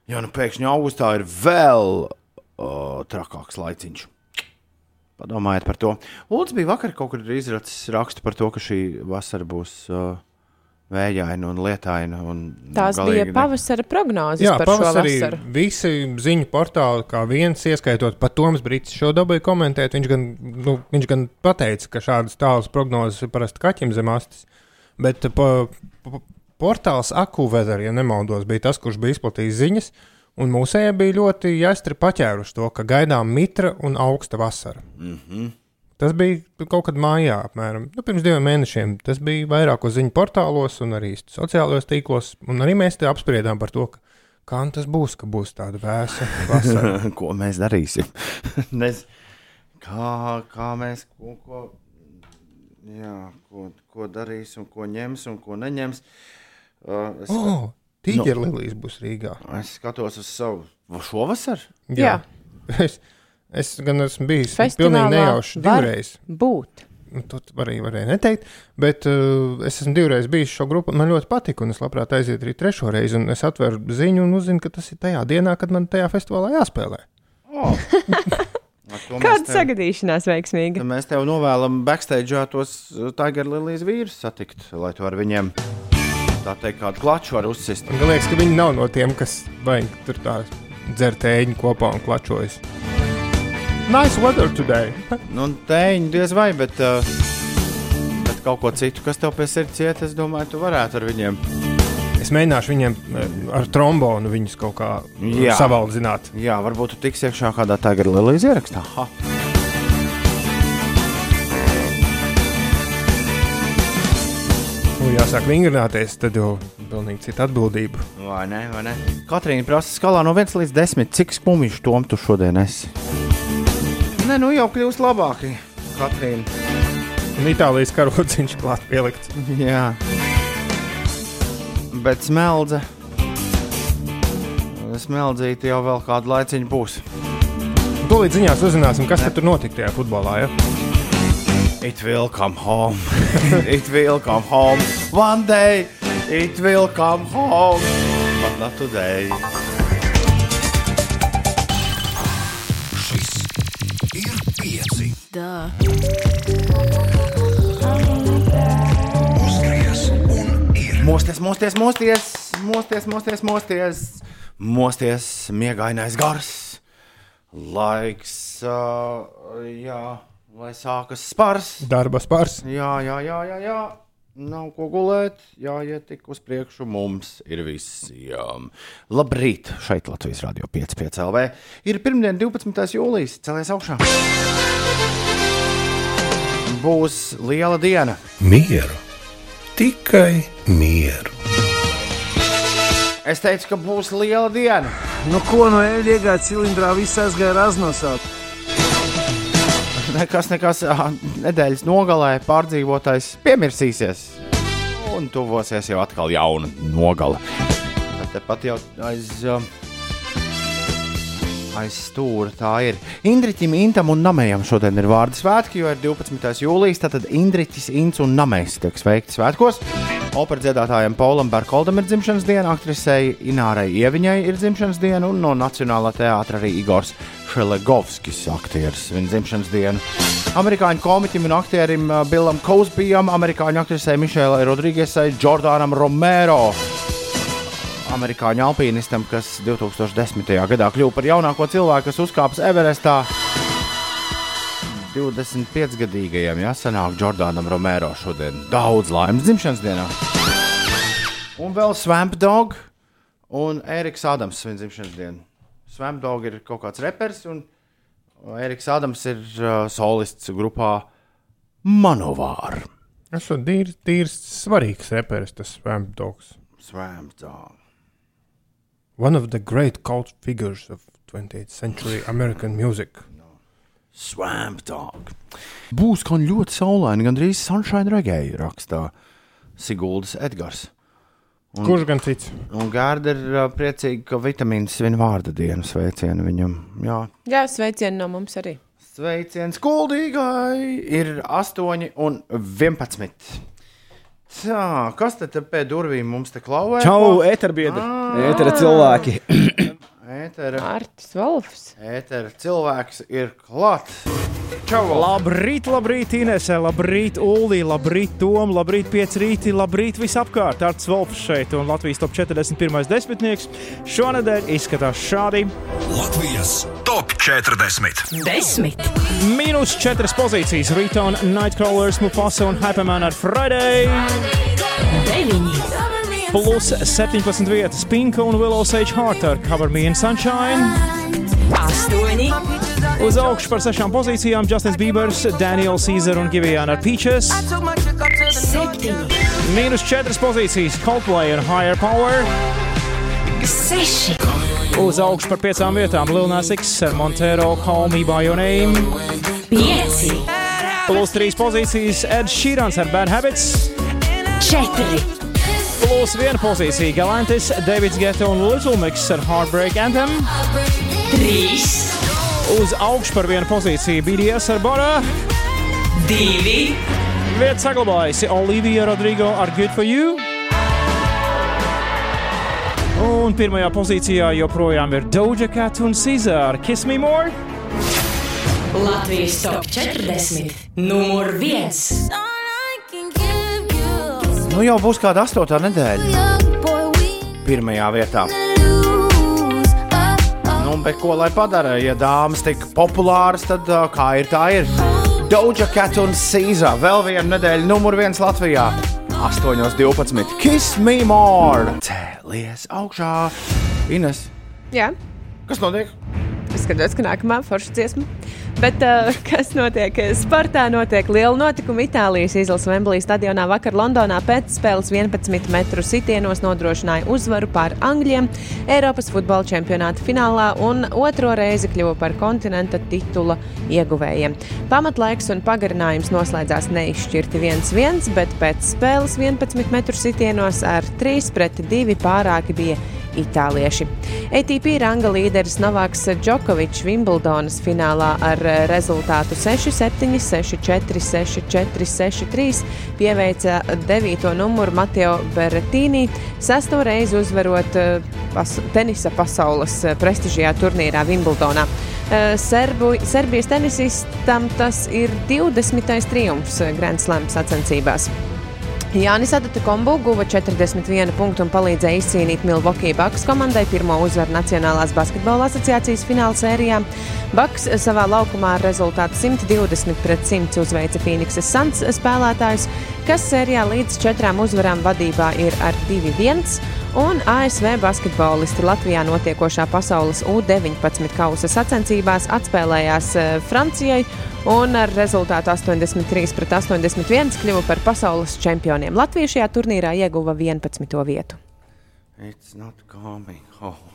Jo, nu, pēkšņi augustā ir vēl uh, trakāks laiciņš. Padomājiet par to. Lūdzu, bija vakar kaut kur izracis rakstu par to, ka šī vasara būs uh, vējaina un lietaina. Un
Tās
galīgi
bija pavasara prognozes
Jā,
par šo
pavasarī
vasaru.
visi ziņu portāli, kā viens, ieskaitot pat Toms Brīsīs, šo dabūju komentēt. Viņš gan, nu, viņš gan pateica, ka šādas tālas prognozes ir parasti kaķim zem astes. Bet pa, pa, portāls Akuvezer, ja nemaldos, bija tas, kurš bija izplatījis ziņas. Un mūsējie bija ļoti jāstri paķēruši to, ka gaidām mitra un augsta vasara.
Mm -hmm.
Tas bija kaut kad mājā, apmēram nu, pirms diviem mēnešiem. Tas bija vairākos ziņu portālos un arī sociālajos tīklos. Un arī mēs te apspriedām par to, ka, kā tas būs, ka būs tāda vēsa vasara.
ko mēs darīsim? Nez, kā, kā mēs ko, ko, jā, ko, ko darīsim, ko ņems un ko neņems. Uh, es,
oh, Tīģerlīlijas būs Rīgā.
es skatos uz savu šovasar.
Jā.
Es, es gan esmu bijis
Festivālā
pilnīgi nejauši divreiz.
Būt.
Nu, To arī varēja neteikt, bet uh, es esmu divreiz bijis šo grupu, man ļoti patika. un Es labprāt aizietu arī trešo reizi, un es atveru ziņu un uzzinu, ka tas ir tajā dienā, kad man tajā festivālā jāspēlē.
Oh.
Kāda
tev-
sagadīšanās veiksmīga?
Mēs tev novēlam backstage tos Tiger Lilijas vīrus satikt, lai tu ar viņiem tā teikt kādu klaču var uzsist.
Man liekas, ka viņi nav no tiem, kas vai tur tā dzer tēņu kopā un klačojas. Nice weather today!
Nu, tēņi diez vai, bet, uh, bet kaut ko citu, kas tev pie sirds iet, es domāju, tu varētu ar viņiem.
Es mēģināšu viņiem eh, ar trombonu viņus kaut kā
Jā.
savaldzināt.
Jā, varbūt tu tiks iekšā kādā Tiger Lilijas ierakstā. Ha.
Nu, jāsāk vingrināties, tad jau pilnīgi cita atbildība.
Vai ne, vai ne? Katrīna prasa skalā no 1 līdz 10, cik skumjš tom tu šodien esi? Nē, nu jau kļūst labāk, Katrīna.
Un Itālijas karociņš klāt pielikts.
Jā. Bet smeldze. Smeldzīte jau vēl kādu laiciņu būs.
Tūlīt ziņās uzzināsim, kas tad tur notika tajā futbolā. Ja?
It will come home. it will come home. One day it will come home. But not today.
Šis ir pieci.
Dā.
Uzgriez un ir.
Mosties, mosties, mosties, mosties, mosties, mosties, mosties, miegainais gars. Laiks, uh, jā, lai sākas spars.
Darba spārs.
Jā, jā, jā, jā, jā. Nav ko gulēt, jāiet tik uz priekšu. Mums ir visiem. Labrīt! Šeit Latvijas Rādio 5,5 LV. Ir pirmdiena, 12. jūlijas. Celies augšā! Būs liela diena.
Mieru. Tikai mieru.
Es teicu, ka būs liela diena.
Nu ko no eļļa iegāja cilindrā, viss aizgāja raznosāt.
Nekas, nekas, nedēļas nogalē pārdzīvotais piemirsīsies. Un tuvosies jau atkal jauna nogale. Bet Tepat jau aiz, ā, aiz stūra tā ir. Indriķim, Intam un Namējam šodien ir vārdu svētki, jo ir 12. jūlijas. Tad Indriķis, Ints un Namējs tiek sveikti svētkos. Opera dziedātājiem Paulam Berkoldam ir dzimšanas diena, aktrisei Inārai Ieviņai ir dzimšanas diena, un no Nacionālā teātra arī Igors Šelegovskis, aktieris, viņa dzimšanas diena. Amerikāņu komiķim un aktierim uh, Billam Kozbijam, amerikāņu aktrisei Mišēlai Rodrīgesai, Jordānam Romero. Amerikāņu alpīnistam, kas 2010. gadā kļuva par jaunāko cilvēku, kas uzkāpis Everestā. 25-gadīgajam jāsanāk Jordānam Romero šodien. Daudz laimes dzimšanas dienā. Un vēl Swamp Dog un Eriks Adams viņa dzimšanas diena. Swamp Dog ir kaut kāds repers, un Eriks Adams ir uh, solists grupā Manovāra.
Tas ir tīrs, tīrs svarīgs reperis, tas Swamp Dogs.
Swamp Dog.
One of the great cult figures of 20th century American music.
Swamp Dog. Būs kā ļoti saulaini, gandrīz sunshine regēji, rakstā Siguldas Edgars. Un-
Kurš gan cits?
Un Gārda ir uh, priecīga, ka vitamīns viņa vārda dienas sveicienu viņam. Jā,
Jā, sveicieni no mums arī.
sveiciens kuldīgai ir 8 un 11. Tā, kas tad pie durvīm mums te klauvē?
Čau, eterbiedri! Etera cilvēki!
Ētera,
Artis Volfs.
ētera cilvēks ir klāts. Čau!
Labrīt, labrīt, Inese, labrīt, Ulī, labrīt, Tom, labrīt, pieci rīti, labrīt, visapkārt. Arts Volfs šeit un Latvijas top 41. desmitnieks. Šonadēļ izskatās šādi.
Latvijas top 40.
Desmit.
Mīnus 4 pozīcijas. Return, Nightcrawlers, Mufasa un Hyperman ar Friday.
Deviņi
plus 17 vietas Pinka un Willow Sage Harter ar Cover Me in Sunshine.
8.
Uz augšu par sešām pozīcijām Justins Biebers, Daniels Caesar un Giviana ar Peaches.
7.
Mīnus 4 pozīcijas Coldplay un Higher Power.
6.
Uz augšu par piecām vietām Lilnās X ar Montero Call Me By Your Name.
5.
Plus 3 pozīcijas Ed Sheerans ar Bad Habits. 4. Plūs vienpozīcija Galantis, Davids Geta un Lizulmiks ar Heartbreak Anthem.
3.
Uz augšu par vienu pozīciju BDS ar Bora.
2.
Vieta saglabājusi Olivija Rodrigo ar Good for You. Un pirmajā pozīcijā joprojām ir Doja Cat un Cezāra Kiss Me More.
Latvijas top 40. Numur 1.
Nu jau būs kāda astotā nedēļa. Pirmajā vietā. Nu, bet ko lai padara? Ja dāmas tik populāras, tad uh, kā ir tā ir? Doja Cat un Caesar vēl viena nedēļa, numur viens Latvijā. 8,12. Kiss me more! Cēlies augšā! Ines,
Jā,
kas notiek?
Es skatos, ka nākamā forša dziesma. Bet uh, kas notiek? Sportā notiek liela notikuma. Itālijas izlases Wembley stadionā vakar Londonā pēc spēles 11 metru sitienos nodrošināja uzvaru pār Angļiem Eiropas futbola čempionāta finālā un otro reizi kļuva par kontinenta titula ieguvējiem. Pamatlaiks un pagarinājums noslēdzās neizšķirti 1-1, bet pēc spēles 11 metru sitienos ar 3 pret 2 pārāki bija itālieši. ATP ranga līderis Novaks Džokovičs Wimbledonas finālā ar eh, rezultātu 6-7, 6-4, 6-4, 6-3 pieveica 9. numuru Mateo Berretīnī, sesto reizi uzvarot eh, pas tenisa pasaules eh, prestižajā turnīrā Wimbledonā. Serbu, Serbijas tenisistam tas ir 20. triumfs Grand Slam sacensībās. Jānis Adatakombu guva 41 punktu un palīdzēja izcīnīt Milwaukee Bucks komandai pirmo uzvaru Nacionālās basketbola asociācijas fināla sērijā. Bucks savā laukumā ar rezultātu 120 pret 100 uzveica Phoenixes Suns spēlētājus, kas sērijā līdz četrām uzvarām vadībā ir ar 2-1. Un ASV basketbolisti Latvijā notiekošā pasaules U-19 kausa sacensībās atspēlējās eh, Francijai un ar rezultātu 83 pret 81 kļuva par pasaules čempioniem. Latvija šajā turnīrā ieguva 11. vietu.
It's not coming home.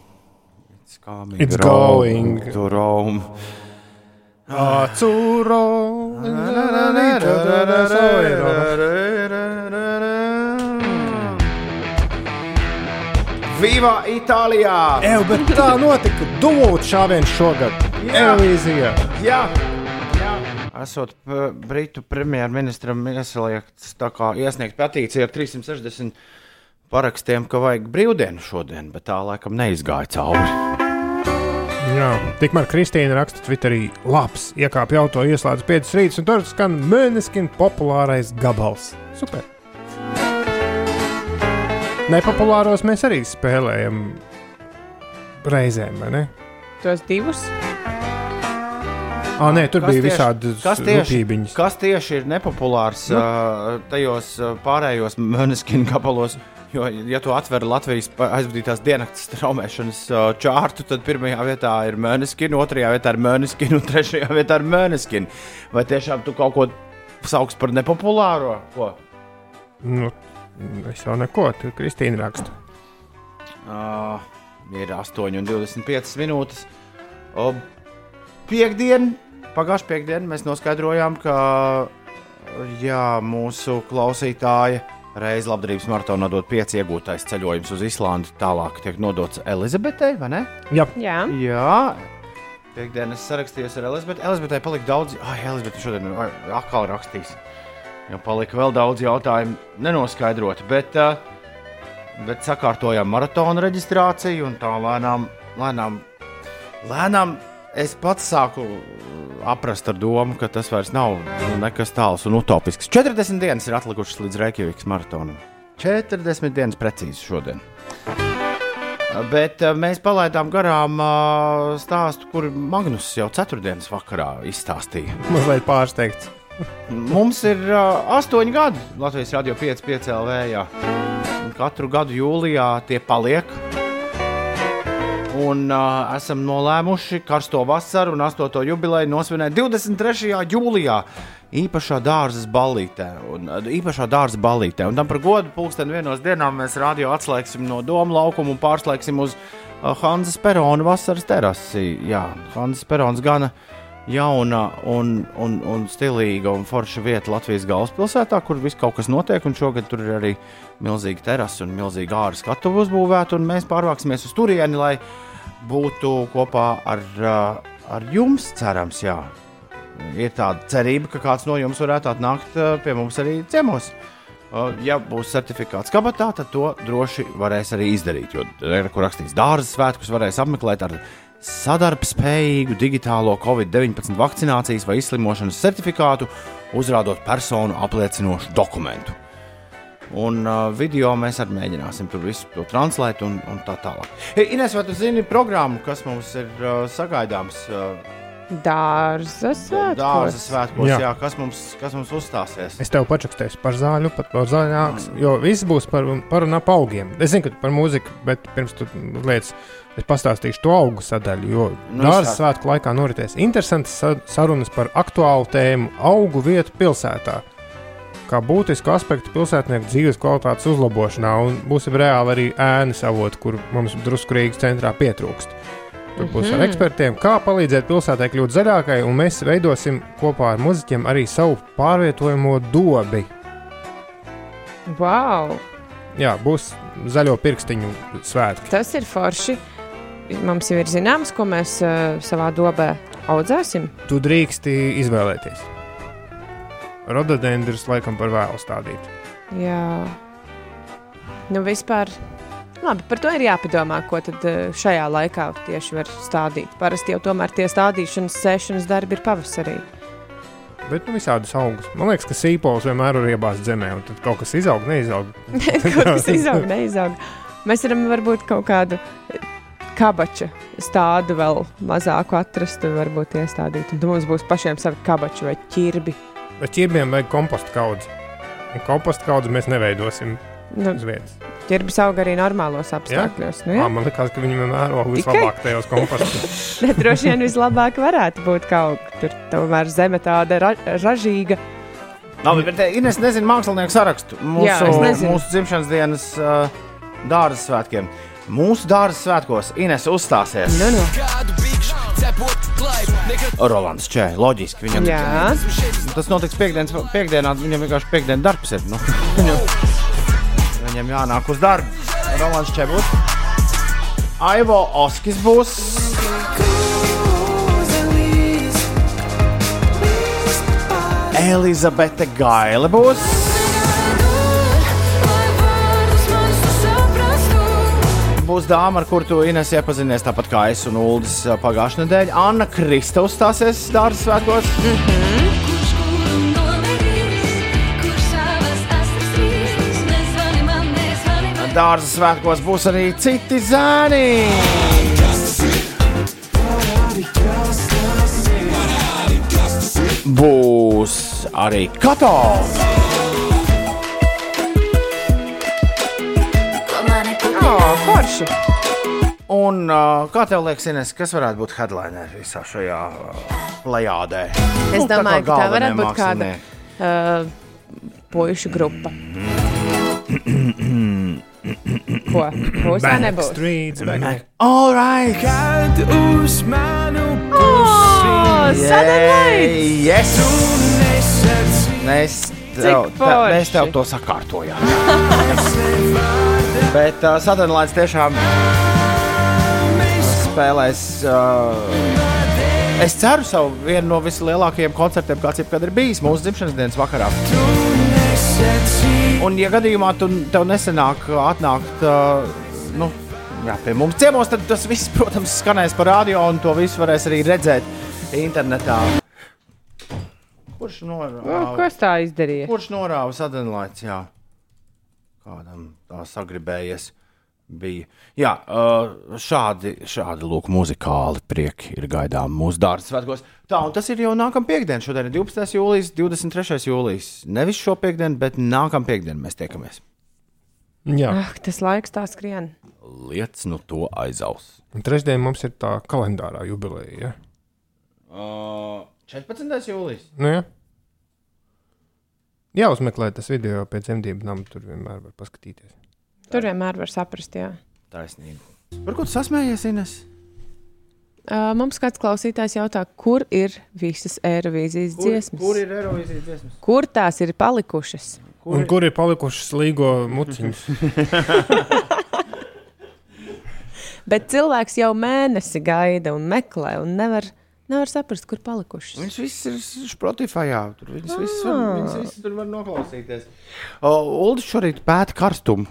It's coming
It's
Rome,
going.
to Rome.
Atsuro.
Viva Itālijā!
Eju, bet tā notika dubult šāviens šogad.
Jā.
Elīzijā.
Jā, jā. Esot p- Britu premjerministram iesaliekts tā kā iesniegt petīciju ar 360 parakstiem, ka vajag brīvdienu šodien, bet tā laikam neizgāja cauri.
Jā, tikmēr Kristīna raksta Twitterī, labs, iekāpa auto, ieslēdz 5 rītus, un tur skan mēneskina populārais gabals. Super! Nepopulāros mēs arī spēlējam reizēm, vai ne?
Tos divus?
Ah, nē, tur
Kas
bija
tieši-
visādi
kas tieši,
rupībiņas.
kas tieši ir nepopulārs
Nu.
uh, tajos uh, pārējos monētiskajos gabalos? Jo, ja tu atver Latvijas aizvadītās dienas straumēšanas uh, čārtu, tad pirmajā vietā ir monētiskina, otrajā vietā ir monētiskina un trešajā vietā ir monētiskina. Vai tiešām tu kaut ko sauc par nepopulāro? Ko?
Nu, es jau neko, tur Kristīna raksta.
Uh, ir 8,25 minūtes. O, Piektdien, pagājušā piekdienā mēs noskaidrojām, ka jā, mūsu klausītāja reiz labdarības maratonā dod pieci iegūtais ceļojums uz Islandi. Tālāk tiek nodots Elizabetei, vai ne?
Jā,
Jā.
Jā. Piektdienas sarakstījos ar Elizabeti. Elizabetei palika daudz, ah, Elizabete šodien atkal rakstījis. Jo palika vēl daudz jautājumu nenoskaidroti, bet, uh, bet sakārtojām maratona reģistrāciju un tā lēnām, lēnām, lēnām es pats sāku aprast ar domu, ka tas vairs nav nu, nekas tāls un utopisks. 40 dienas ir atlikušas līdz Reikjavikas maratonam. 40 dienas precīzi šodien. Bet eh, mēs palaidām garām eh, stāstu, kur Magnus jau ceturtdienas vakarā izstāstīja.
mazliet pārsteigts.
Mums ir uh, astoņi gadi Latvijas Rādio 5, 5 LV. Jā. Katru gadu jūlijā tie paliek. Un uh, esam nolēmuši karsto vasaru un 8. jubileju nosvinēt 23. jūlijā. Īpašā dārza ballītē, un uh, īpašā dārza ballītē. Un tam par godu pulksten vienos dienām mēs radio atslēgsim no doma laukuma un pārslēgsim uz uh, Hanzas Perona vasaras terasi. Jā, Hanzas Perons gana jauna un, un, un stilīga un forša vieta Latvijas galvaspilsētā, kur viss kaut kas notiek. Šogad tur ir arī milzīga terasa un milzīga ārā skatuve uzbūvēta. Mēs pārvāksimies uz turieni, lai būtu kopā ar, uh, ar jums, cerams, jā. Ir tāda cerība, ka kāds no jums varētu atnākt uh, pie mums arī ciemos. Uh, Ja būs certifikāts kabatā, tad to droši varēs arī izdarīt. Jo, kur rakstīts, dārza svētkus varēs apmeklēt ar sadarbspējīgu digitālo Covid-19 vakcinācijas vai izslimošanas certifikātu, uzrādot personu apliecinošu dokumentu. Un uh, video mēs arī mēģināsim tur visu to translēt un, un tā tālāk. Hey, Ines, vai tu zini programmu, kas mums ir uh, sagaidāms? Uh,
Dārza svētkos.
Dārza svētkos, jā.
Jā.
kas mums, kas mums uzstāsies?
Es tev pačakstēju par zāļu, pat par zaļāks, jo viss būs par, par un ap augiem. Es zinu, ka tu par mūziku, bet pirms tu lietas, es pastāstīšu to augu sadaļu, jo
Nu,
dārza svētku laikā noritēs interesantas sa- sarunas par aktuālu tēmu augu vietu pilsētā. Kā būtisku aspektu pilsētnieku dzīves kvalitātes uzlabošanā, un būs reāli arī ēnas avoti, kur mums drusku Rīgas centrā pietrūkst. Tur būs ar
Mhm.
ekspertiem, kā palīdzēt pilsētai kļūt zaļākai, un mēs veidosim kopā ar muzeķiem arī savu pārvietojamo dobi.
Wow!
Jā, būs zaļo pirkstiņu svētki.
Tas ir forši. Mums jau ir zināms, ko mēs uh, savā dobē audzēsim.
Tu drīksti izvēlēties. Rododendrus laikam par vēlu stādīt.
Jā, nu vispār. Labi, par to ir jāpadomā, ko tad eh, šajā laikā tieši var stādīt. Parasti jau tomēr tie stādīšanas, sēšanas darbi ir pavasarī.
Bet nu, visādus augus. Man liekas, ka sīpols vienmēr ir iebāzts zemē, un tad kaut kas izaug, neizaug.
Kaut kas izaug, neizaug. Mēs varam varbūt kaut kādu kabaču stādu vēl mazāku atrast varbūt iestādīt. Un tad mums būs pašiem savi kabači vai ķirbi.
Bet ķirbiem vajag kompostu kaudzi. Un kompostu kaudzi mēs neveidosim
Nu, ķirbis aug arī normālos apstākļos. Nu,
Jā,
jā.
man liekas, ka viņi vienmēr aug vislabāk tajos kompostos.
Ne, droši vien vislabāk varētu būt kaut kur. Tur tomēr zeme tāda ra ražīga.
Labi, bet eh, Ines nezina mākslinieku sarakstu mūsu,
Jā, es nezinu.
mūsu dzimšanas dienas uh, dārza svētkiem. Mūsu dārza svētkos Ines uzstāsies.
Nu, nu.
Rolands Čē, loģiski. Viņam,
Jā.
Tas notiks piekdienas, piekdienā, viņam vienkārši piekdienas darbs ir. Nu. Viņam, jānāk uz darbu. Rolands Čē būs. Aivo Oskis būs. Elizabete Gaile būs. Būs dāma, ar kuru tu Ines iepazinies tāpat kā es un Uldis pagājušajā nedēļā. Anna Krista uzstāsies dārza svētkos. Mm -hmm. Dārza svētkos būs arī citi zēni. Būs arī kato.
Forši!
Un uh, kā tev liekas, Ines, kas varētu būt headlineri visā šajā uh, plējādē?
Es
Nu, tā
domāju, ka tā varētu būt kāda uh, puišu grupa. Ko? Būs vai nebūs?
Streets, back.
All right!
Kad uz manu
Oh,
Yay, yes!
pusi
Mēs tev, te,
forši.
mēs tev to sakārtojām. Bet uh, Sadonlaids tiešām spēlēs. Uh, es ceru, savu vienu no vislielākajiem koncertiem, kāds jebkad ir bijis mūsu dzimšanas dienas vakarā. Un, ja gadījumā tu, tev nesenāk atnākt uh, nu, jā, pie mums ciemos, tad tas viss, protams, skanēs pa radio, un to visu varēs arī redzēt internetā. Kurš norāva?
Kas tā izdarīja?
Kurš norāva sadalīts? Kādam tā sagribējies. Bija. Jā, šādi, šādi lūk, muzikāli prieki ir gaidām mūsu dārza svētkos. Tā, un tas ir jau nākamā piekdiena. Šodien ir 12. jūlijas, 23. jūlijas. Nevis šo piekdienu, bet nākamā piekdiena mēs tiekamies.
Jā,
Ah, tas laiks tā skrien.
Lietas no to aizaus.
un trešdien mums ir tā kalendārā jubileja. Ja?
Uh, 14. jūlijas.
Nu, jā. Jāuzmeklē tas video pēc dzemdību nama, tur vienmēr var paskatīties.
Tur vienmēr var saprast, jā.
Taisnība. Par ko tu sasmējies, Ines?
Uh, mums kāds klausītājs jautā, kur ir visas Eirovīzijas dziesmas?
Kur ir Eirovīzijas dziesmas?
Kur tās ir palikušas?
Kur un kur ir palikušas līgo muciņas?
Bet cilvēks jau mēnesi gaida un meklē, un nevar, nevar saprast, kur palikušas.
Viņš viss ir Spotify. Tur viņas visas var,
Ah.
viņas visas tur var noklausīties. Ulu šorīt pēta karstumu.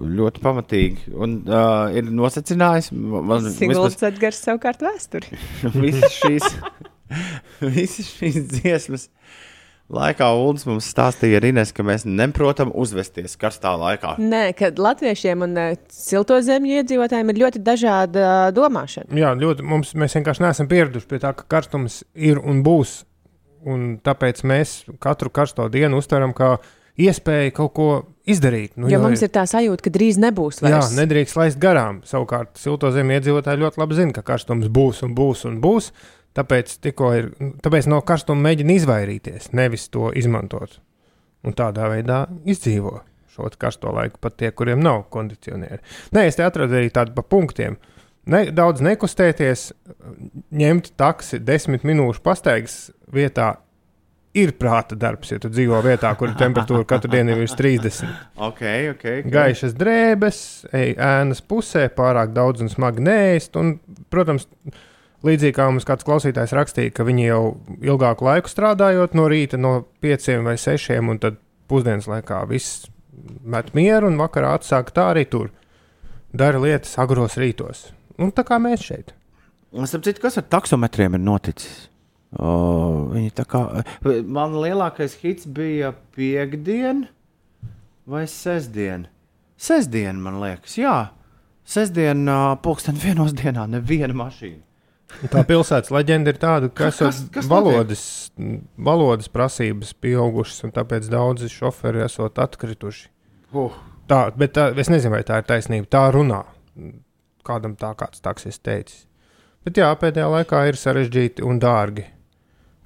Ļoti pamatīgi. Un uh, ir nosacinājis, man
Siguldas atgars savukārt vēsturi.
visas šīs, visas šīs dziesmas. Laikā Ulas mums stāstīja arī Ines, ka mēs neprotam uzvesties karstā laikā.
Nē, kad latviešiem un uh, silto zemju iedzīvotājiem ir ļoti dažāda uh, domāšana.
Jā, ļoti. Mums, mēs vienkārši neesam pieraduši pie tā, ka karstums ir un būs. Un tāpēc mēs katru karsto dienu uztveram kā iespēju kaut ko izdarīt.
Nu, jo mums ir tā sajūta, ka drīz nebūs
Jā,
vairs.
nedrīkst laist garām. Savukārt, silto zemi iedzīvotāji ļoti labi zina, ka karstums būs un būs un būs. Tāpēc, ir, tāpēc no karstuma mēģina izvairīties, nevis to izmantot. Un tādā veidā izdzīvo šo karsto laiku pat tie, kuriem nav kondicionieri. Nē, es te atradu arī tādu pa punktiem. Ne, daudz nekustēties, ņemt taksi desmit minūšu pastaigas vietā, ir prāta darbs, ja tu dzīvo vietā, kur temperatūra katru dienu ir virs 30.
Ok, ok. okay.
Gaišas drēbes, ej ēnas pusē, pārāk daudz un smagi nēst. Un, protams, līdzīgi kā mums kāds klausītājs rakstīja, ka viņi jau ilgāku laiku strādājot no rīta, no 5 vai 6, un tad pusdienas laikā viss met mieru, un vakarā atsāk tā arī tur. Dara lietas agros rītos. Un tā kā mēs šeit.
Es saprotu, kas ar taksometriem ir noticis. O, kā, man lielākais hits bija piekdiena vai sestdiena. Sestdiena, man liekas, jā. Sestdienā, pulksten vienos dienā, neviena mašīna.
Tā pilsētas leģenda ir tāda, ka
Kas-
esot
kas
valodas, valodas prasības pieaugušas, un tāpēc daudzi šoferi esot atkrituši.
Uh.
Tā, bet tā, es nezinu, vai tā ir taisnība. Tā runā. Kādam tā kāds taksis teicis. Bet jā, pēdējā laikā ir sarežģīti un dārgi.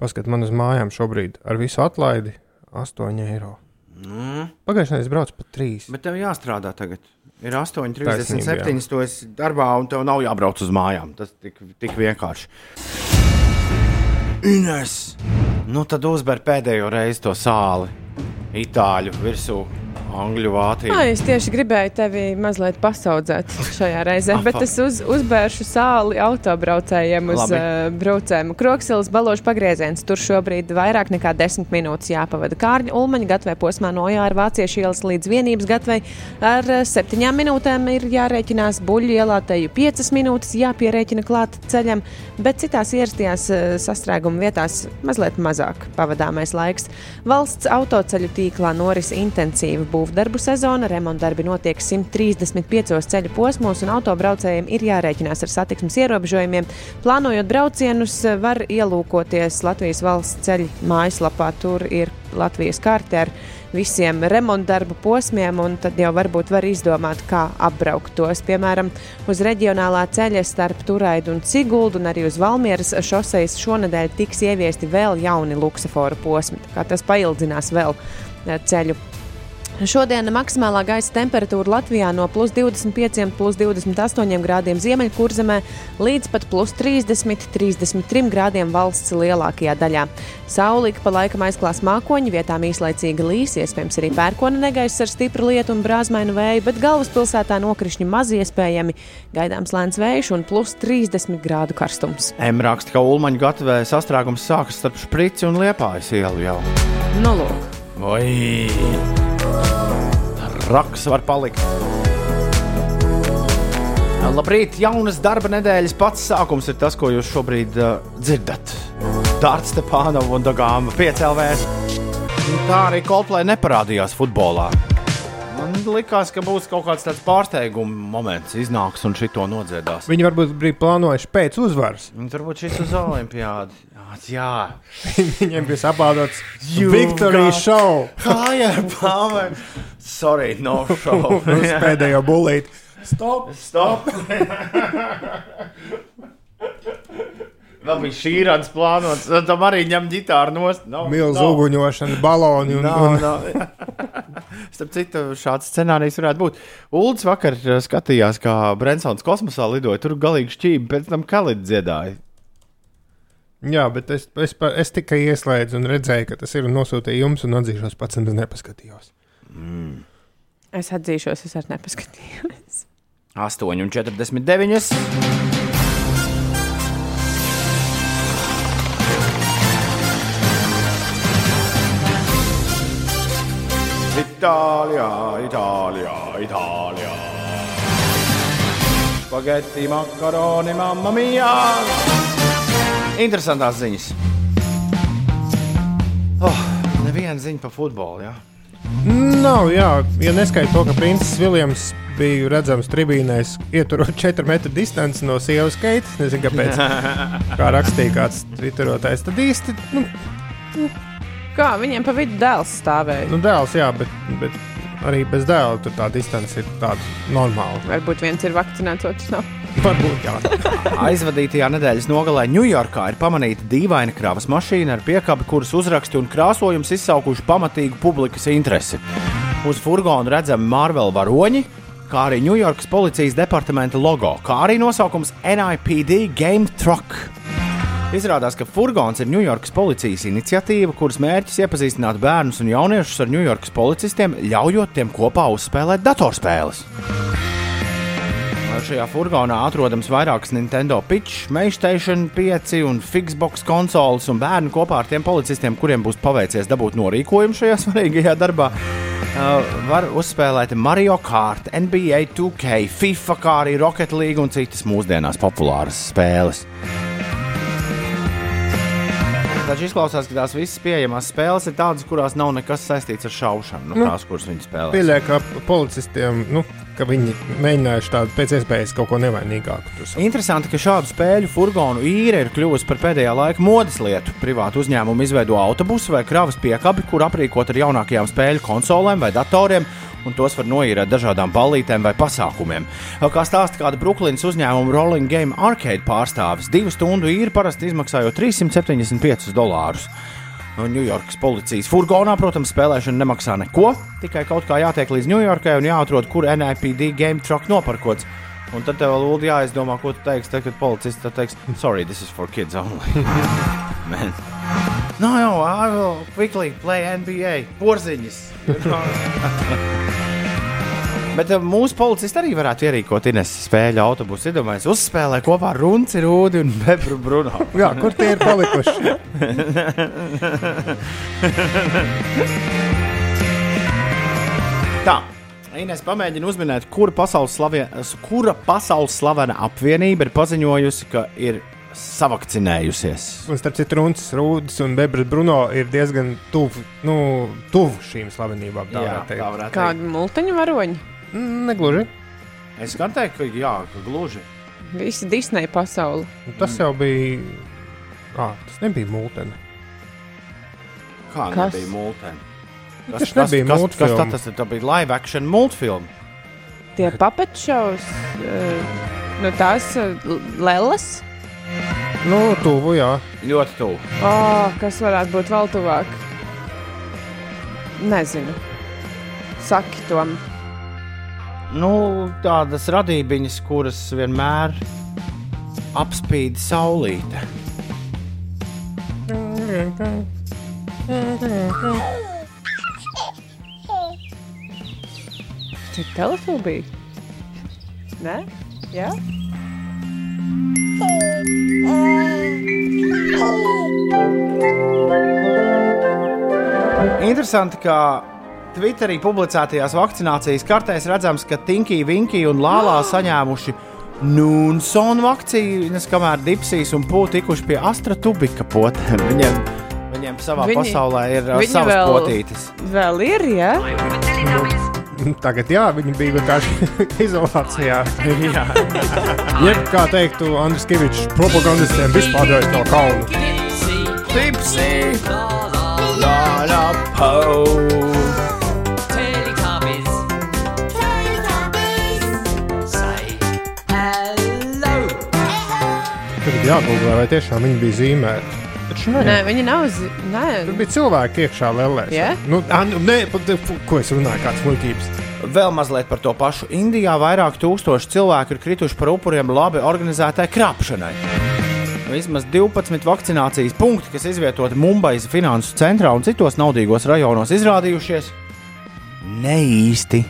Paskat man uz mājām šobrīd ar visu atlaidi 8 eiro.
Mm.
Pagājušajā nedēļā es braucu par 3.
Bet tev jāstrādā tagad. Ir
Taisnība,
8,37. Tu esi darbā, un tev nav jābrauc uz mājām. Tas tik, tik vienkārši. Ines! Nu tad uzber pēdējo reizi to sāli. Itāļu virsū, angļu vāciju.
Ai, es tieši gribēju tevi mazliet pasaudzēt šajā reizē, bet es uz, uzbēršu sāli autobraucējiem uz
Labi.
uh, braucējumu. Kroksilas balošu pagrieziens. Tur šobrīd vairāk nekā 10 minūtes jāpavada Kārņa Ulmaņa gatavē posmā no Jāra Vāciešu ielas līdz vienības gatavei. Ar 7 minūtēm ir jārēķinās buļļu ielā, teju 5 minūtes jāpierēķina klāt ceļam, bet citās ierastajās eh, sastrēguma vietās mazliet mazāk pavadāmais laiks. Valsts autoceļu tīklā noris intensīva būvdarbu sezona. Remontdarbi notiek 135 ceļu posmos, un autobraucējiem ir jārēķinās ar satiksmes ierobežojumiem. Plānojot braucienus, var ielūkoties Latvijas valsts ceļu mājaslapā. Tur ir Latvijas karte ar visiem remontdarbu posmiem, un tad jau varbūt var izdomāt, kā apbraukt tos. Piemēram, uz reģionālā ceļa starp Turaidu un Siguldu, un arī uz Valmieras šoseis šonadēļ tiks ieviesti vēl jauni luksusforu posmi. Tas paildzinās vēl eh, ceļu Šodien maksimālā gaisa temperatūra Latvijā no plus 25, plus 28 grādiem ziemeļkurzemē līdz pat plus 30, 33 grādiem valsts lielākajā daļā. Saulīka pa laikam aizklās mākoņi, vietām īslaicīga līs, iespējams arī pērkona negaiss ar stipru lietu un brāzmainu vēju, bet galvaspilsētā nokrišņi maz iespējami, gaidāms lēns vējš un plus 30 grādu karstums.
M raksta, ka Ulmaņa gatavē sastrēgums sākas starp sprici un liepājas ielu jau.
Nu, lūk.
Oi! Raks var palikt. Labrīt, jaunas darba nedēļas pats sākums ir tas, ko jūs šobrīd uh, dzirdat. Dārts Stepānova un Dagāma 5LV. Tā arī Coldplay neparādījās futbolā. Likās, ka būs kaut kāds tāds pārsteiguma moments, iznāks un šito nodziedās.
Viņi varbūt bija plānojuši pēc uzvaras.
Un Turbūt šis uz Olimpiādu. Jā,
Viņiem bija Victory
got-
Show
Higher power! Sorry, no show.
pēdējo bulīti. Stop!
Stop! Vēl bija šī rāda plānots. Tad Tam arī ņem ģitāru nost. No,
Milzu uguņošana, baloni un,
No,
un
no. Starp citu, šāds scenārijs varētu būt. Ulds vakar uh, skatījās, kā Brensons kosmosā lidoja. Tur galīgi šķīvi, pēc tam kalīti dziedāja.
Jā, bet es, es, pa- es tikai ieslēdzu un redzēju, ka tas ir un nosūtīju jums, un atzīšos, pats nemaz nepaskatījos.
Es atzīšos, es arī nepaskatījos.
8,49. Itālijā, Itālijā, Itālijā. Spaghetti, makaroni, mamma mia! Interesantās ziņas. Oh, neviena ziņa par futbolu. Ja?
Nav, jā, ja neskaidro to, ka princis Viljams bija redzams tribīnēs, ieturot 4 metru distanci no sievas keitas. Nezinu, kāpēc. Kā rakstīja kāds twitterotājs, tad īsti, nu,
Kā viņiem pa vidu dēls stāvēja?
nu dēls, jā, bet, bet arī bez dēla tur tā distance ir tāda normāla.
Varbūt viens ir vakcinēts, otrs nav.
Varbūt, jā.
Aizvadītajā nedēļas nogalē Ņujorkā ir pamanīta dīvaina kravas mašīna ar piekabi, kuras uzraksti un krāsojums izsaukuši pamatīgu publikas interesi. Uz furgona redzami Marvel varoņi, kā arī Ņujorkas policijas departamenta logo, kā arī nosaukums NIPD Game Truck. Izrādās, ka furgons ir Ņujorkas policijas iniciatīva, kuras mērķis iepazīstināt bērnus un jauniešus ar Ņujorkas policistiem, ļaujot tiem kopā uzspēlēt datorspēles. Šajā furgonā atrodams vairākas Nintendo Pitch, Playstation 5 un Xbox konsoles, un bērni kopā ar tiem policistiem, kuriem būs paveicies dabūt norīkojumu šajā svarīgajā darbā, uh, var uzspēlēt Mario Kart, NBA 2K, FIFA, kā arī Rocket League un citas mūsdienās populāras spēles. Taču izklausās, ka tās visas pieejamās spēles ir tādas, kurās nav nekas saistīts ar šaušanu. Nu,
Nu,
tās, kuras viņi spēlē.
Pieļauju, ka policistiem, nu, ka viņi mēģinājuši tādu pēc iespējas kaut ko nevainīgāku.
Interesanti, ka šādu spēļu furgonu īre ir kļuvusi par pēdējā laika modes lietu. Privātu uzņēmumu izveido autobusu vai kravas piekabi, kur aprīkot ar jaunākajām spēļu konsolēm vai datoriem, un tos var noīrēt dažādām ballītēm vai pasākumiem. Kā stāsta kāda Brooklynas uzņēmuma Rolling Game Arcade pārstāvis, divu stundu īri parasti izmaksājot 375 dolārus. Ņujorkas policijas furgonā, protams, spēlēšana nemaksā neko. Tikai kaut kā jātiek līdz Ņujorkai un jāatrod, kur NIPD game truck noparkots. Un tad tev lūdzu jāizdomā, ko tu teiksi, tad, kad policists teiks, sorry, this is for kids only. Man. No, no, I will quickly play NBA. Porziņas. Bet uh, mūsu policisti arī varētu ierīkot Ines spēļu autobusu. Iedomājieties, uzspēlē kopā ar Runci, Rūdi un Bebru Bruno.
Jā, kur tie ir palikuši?
Tā, Ines pamēģina uzminēt, kura pasaules, slavie, kura pasaules slavena apvienība ir paziņojusi, ka ir savakcinējusies.
Un starp citu, Runčs, Rūdis un Bebras Bruno ir diezgan tuvu nu, tuv šīm slavenībām. Tā
Jā,
varētu
tā varētu teikt.
Kādi multiņu varoņi?
Mm, Negluži.
Es gan teiktu, ka jā, ka gluži.
Visi Disneja pasauli.
Nu, Tas jau bija. Ah, tas nebija mūtene.
Kā
Kas?
nebija multeni?
Tas nebija
kas, kas,
multfilma.
tā tas? Tā bija live action multfilma.
Tie papetšaus, nu tās uh, lelas.
Nu, tuvu, jā.
Ļoti tuvu.
Oh, kas varētu būt vēl tuvāk? Nezinu. Saki to.
Nu, tādas radībiņas, kuras vienmēr apspīd saulīte.
Tas ir telefobija. Nē, jā.
Interesanti, ka Twitterī publicētajās vakcinācijas kartēs redzams, ka Tinky, Vinky un Lālā saņēmuši Nunsonu vakcīnas, kamēr Dipsijas un Pūta tikuši pie Astra Tubika potēm. Viņiem, viņiem savā
Viņi-
pasaulē ir uh, savas
vēl-
potītes.
Vēl ir, jā.
Tagad, jā, viņi bija vienkārši izolācijā.
Jā.
Jeb, kā teiktu Andris Kavičs, propagandistiem vispār gājis no kauna.
Dipsija! La la
jāgooglē, vai tiešām viņi bija zīmēti. Taču nē.
Nē, viņi nav. zi- Nē,
Tur bija cilvēki iekšā lēlēs.
Jā?
Nu, ā, nu, nē, pat, ko es runāju, kāds muļķības.
Vēl mazliet par to pašu. Indijā vairāk tūkstoši cilvēku ir krituši par upuriem labi organizētai krāpšanai. Vismaz 12 vakcinācijas punkti, kas izvietoti Mumbajas finansu centrā un citos naudīgos rajonos, izrādījušies neīsti.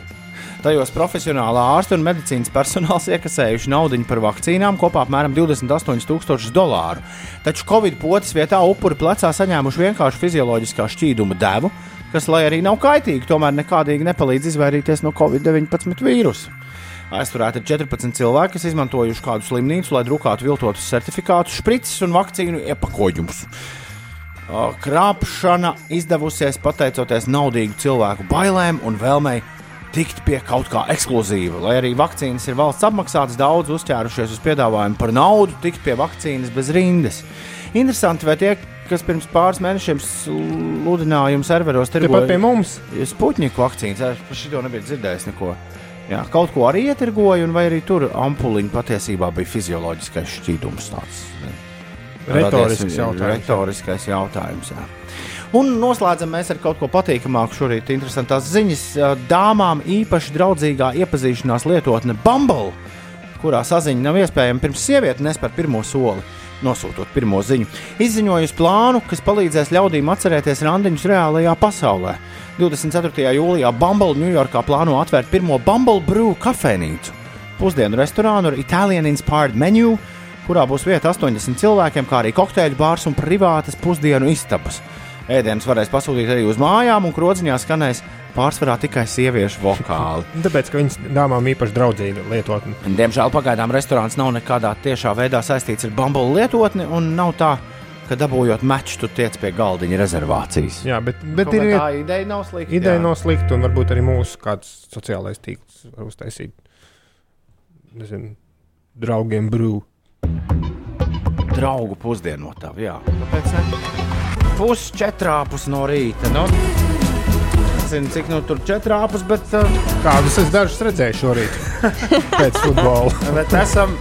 Tajos profesionālā ārsta un medicīnas personāls iekasējuši naudu par vakcīnām kopā apmēram 28,000 dolāru. Taču Covid potes vietā upuri plecā saņēmuši vienkārši fizioloģiskā šķīduma devu, kas, lai arī nav kaitīgi, tomēr nekādīgi nepalīdz izvairīties no Covid-19 vīrusa. Aizturēti ir 14 cilvēki, kas izmantojuši kādu slimnīcu, lai drukātu viltotus certifikātus, sprites un vakcīnu iepakojumus. Krāpšana izdevusies pateicoties naudīgu cilvēku bailēm un vēlmei tikt pie kaut kā ekskluzīva. Lai arī vakcīnas ir valsts apmaksātas, daudz uzķērušies uz piedāvājumu par naudu, tikt pie vakcīnas bez rindas. Interesanti, vai tie, kas pirms pāris mēnešiem sludinājumu serveros
Tepat pie mums.
Sputņika vakcīnas, es par šito nebiju dzirdējis neko. Jā, kaut ko arī ietirgoja, vai arī tur ampuliņa patiesībā bija fizioloģiskais šķīdums. Tāds,
Retorisks
radies-
jautājums.
Retoriskais jautājums jā. Un noslēdzam mēs ar kaut ko patīkamāku šorīt. Interesantās ziņas. Dāmām īpaši draudzīgā iepazīšanās lietotne Bumble, kurā saziņa nav iespējama pirms sieviete nespēr pirmo soli. nosūtot pirmo ziņu. Izziņojusi plānu, kas palīdzēs ļaudīm atcerēties randiņus reālajā pasaulē. 24. jūlijā Bumble Ņujorkā plāno atvērt pirmo Bumble Brew kafejnīcu. Pusdienu restorānu ar Italian inspired menu, kurā būs vieta 80 cilvēkiem, kā arī kokteļu bārs un privātas pusdienu istabas. Ēdienas varēs pasūtīt arī uz mājām, un krodziņā skanēs pārsvarā tikai sieviešu vokāli.
Tāpēc, ka viņas dāmām īpaši draudzīga lietotne.
Diemžēl pagaidām restorāns nav nekādā tiešā veidā saistīts ar bambulu lietotni, un nav tā, ka dabūjot meču, tu tiec pie galdiņa rezervācijas.
Jā, bet, bet
Kaut
ir
tā ideja nav slikta.
Ideja
jā.
nav slikta, un varbūt arī mūsu kāds sociālais tīkls var uztaisīt. Nezinu, draugiem brūvīt.
Draugu pusdienotā, jā. Kāpēc ne? Pusčetrāpus no rīta. Nu, nezinu, cik nu tur četrāpus, bet, uh,
Kādus es dažus redzēju šorīt pēc futbola.
bet esam,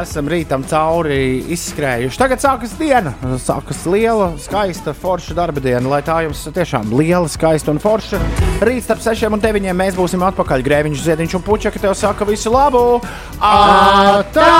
esam rītam cauri izskrējuši. Tagad sākas diena. Sākas liela, skaista, forša darba diena. Lai tā jums tiešām liela, skaista un forša. Rīt starp 6 un 9 mēs būsim atpakaļ. Grēviņš, Ziediņš un Puķa, ka tev saka visu labu! Atā!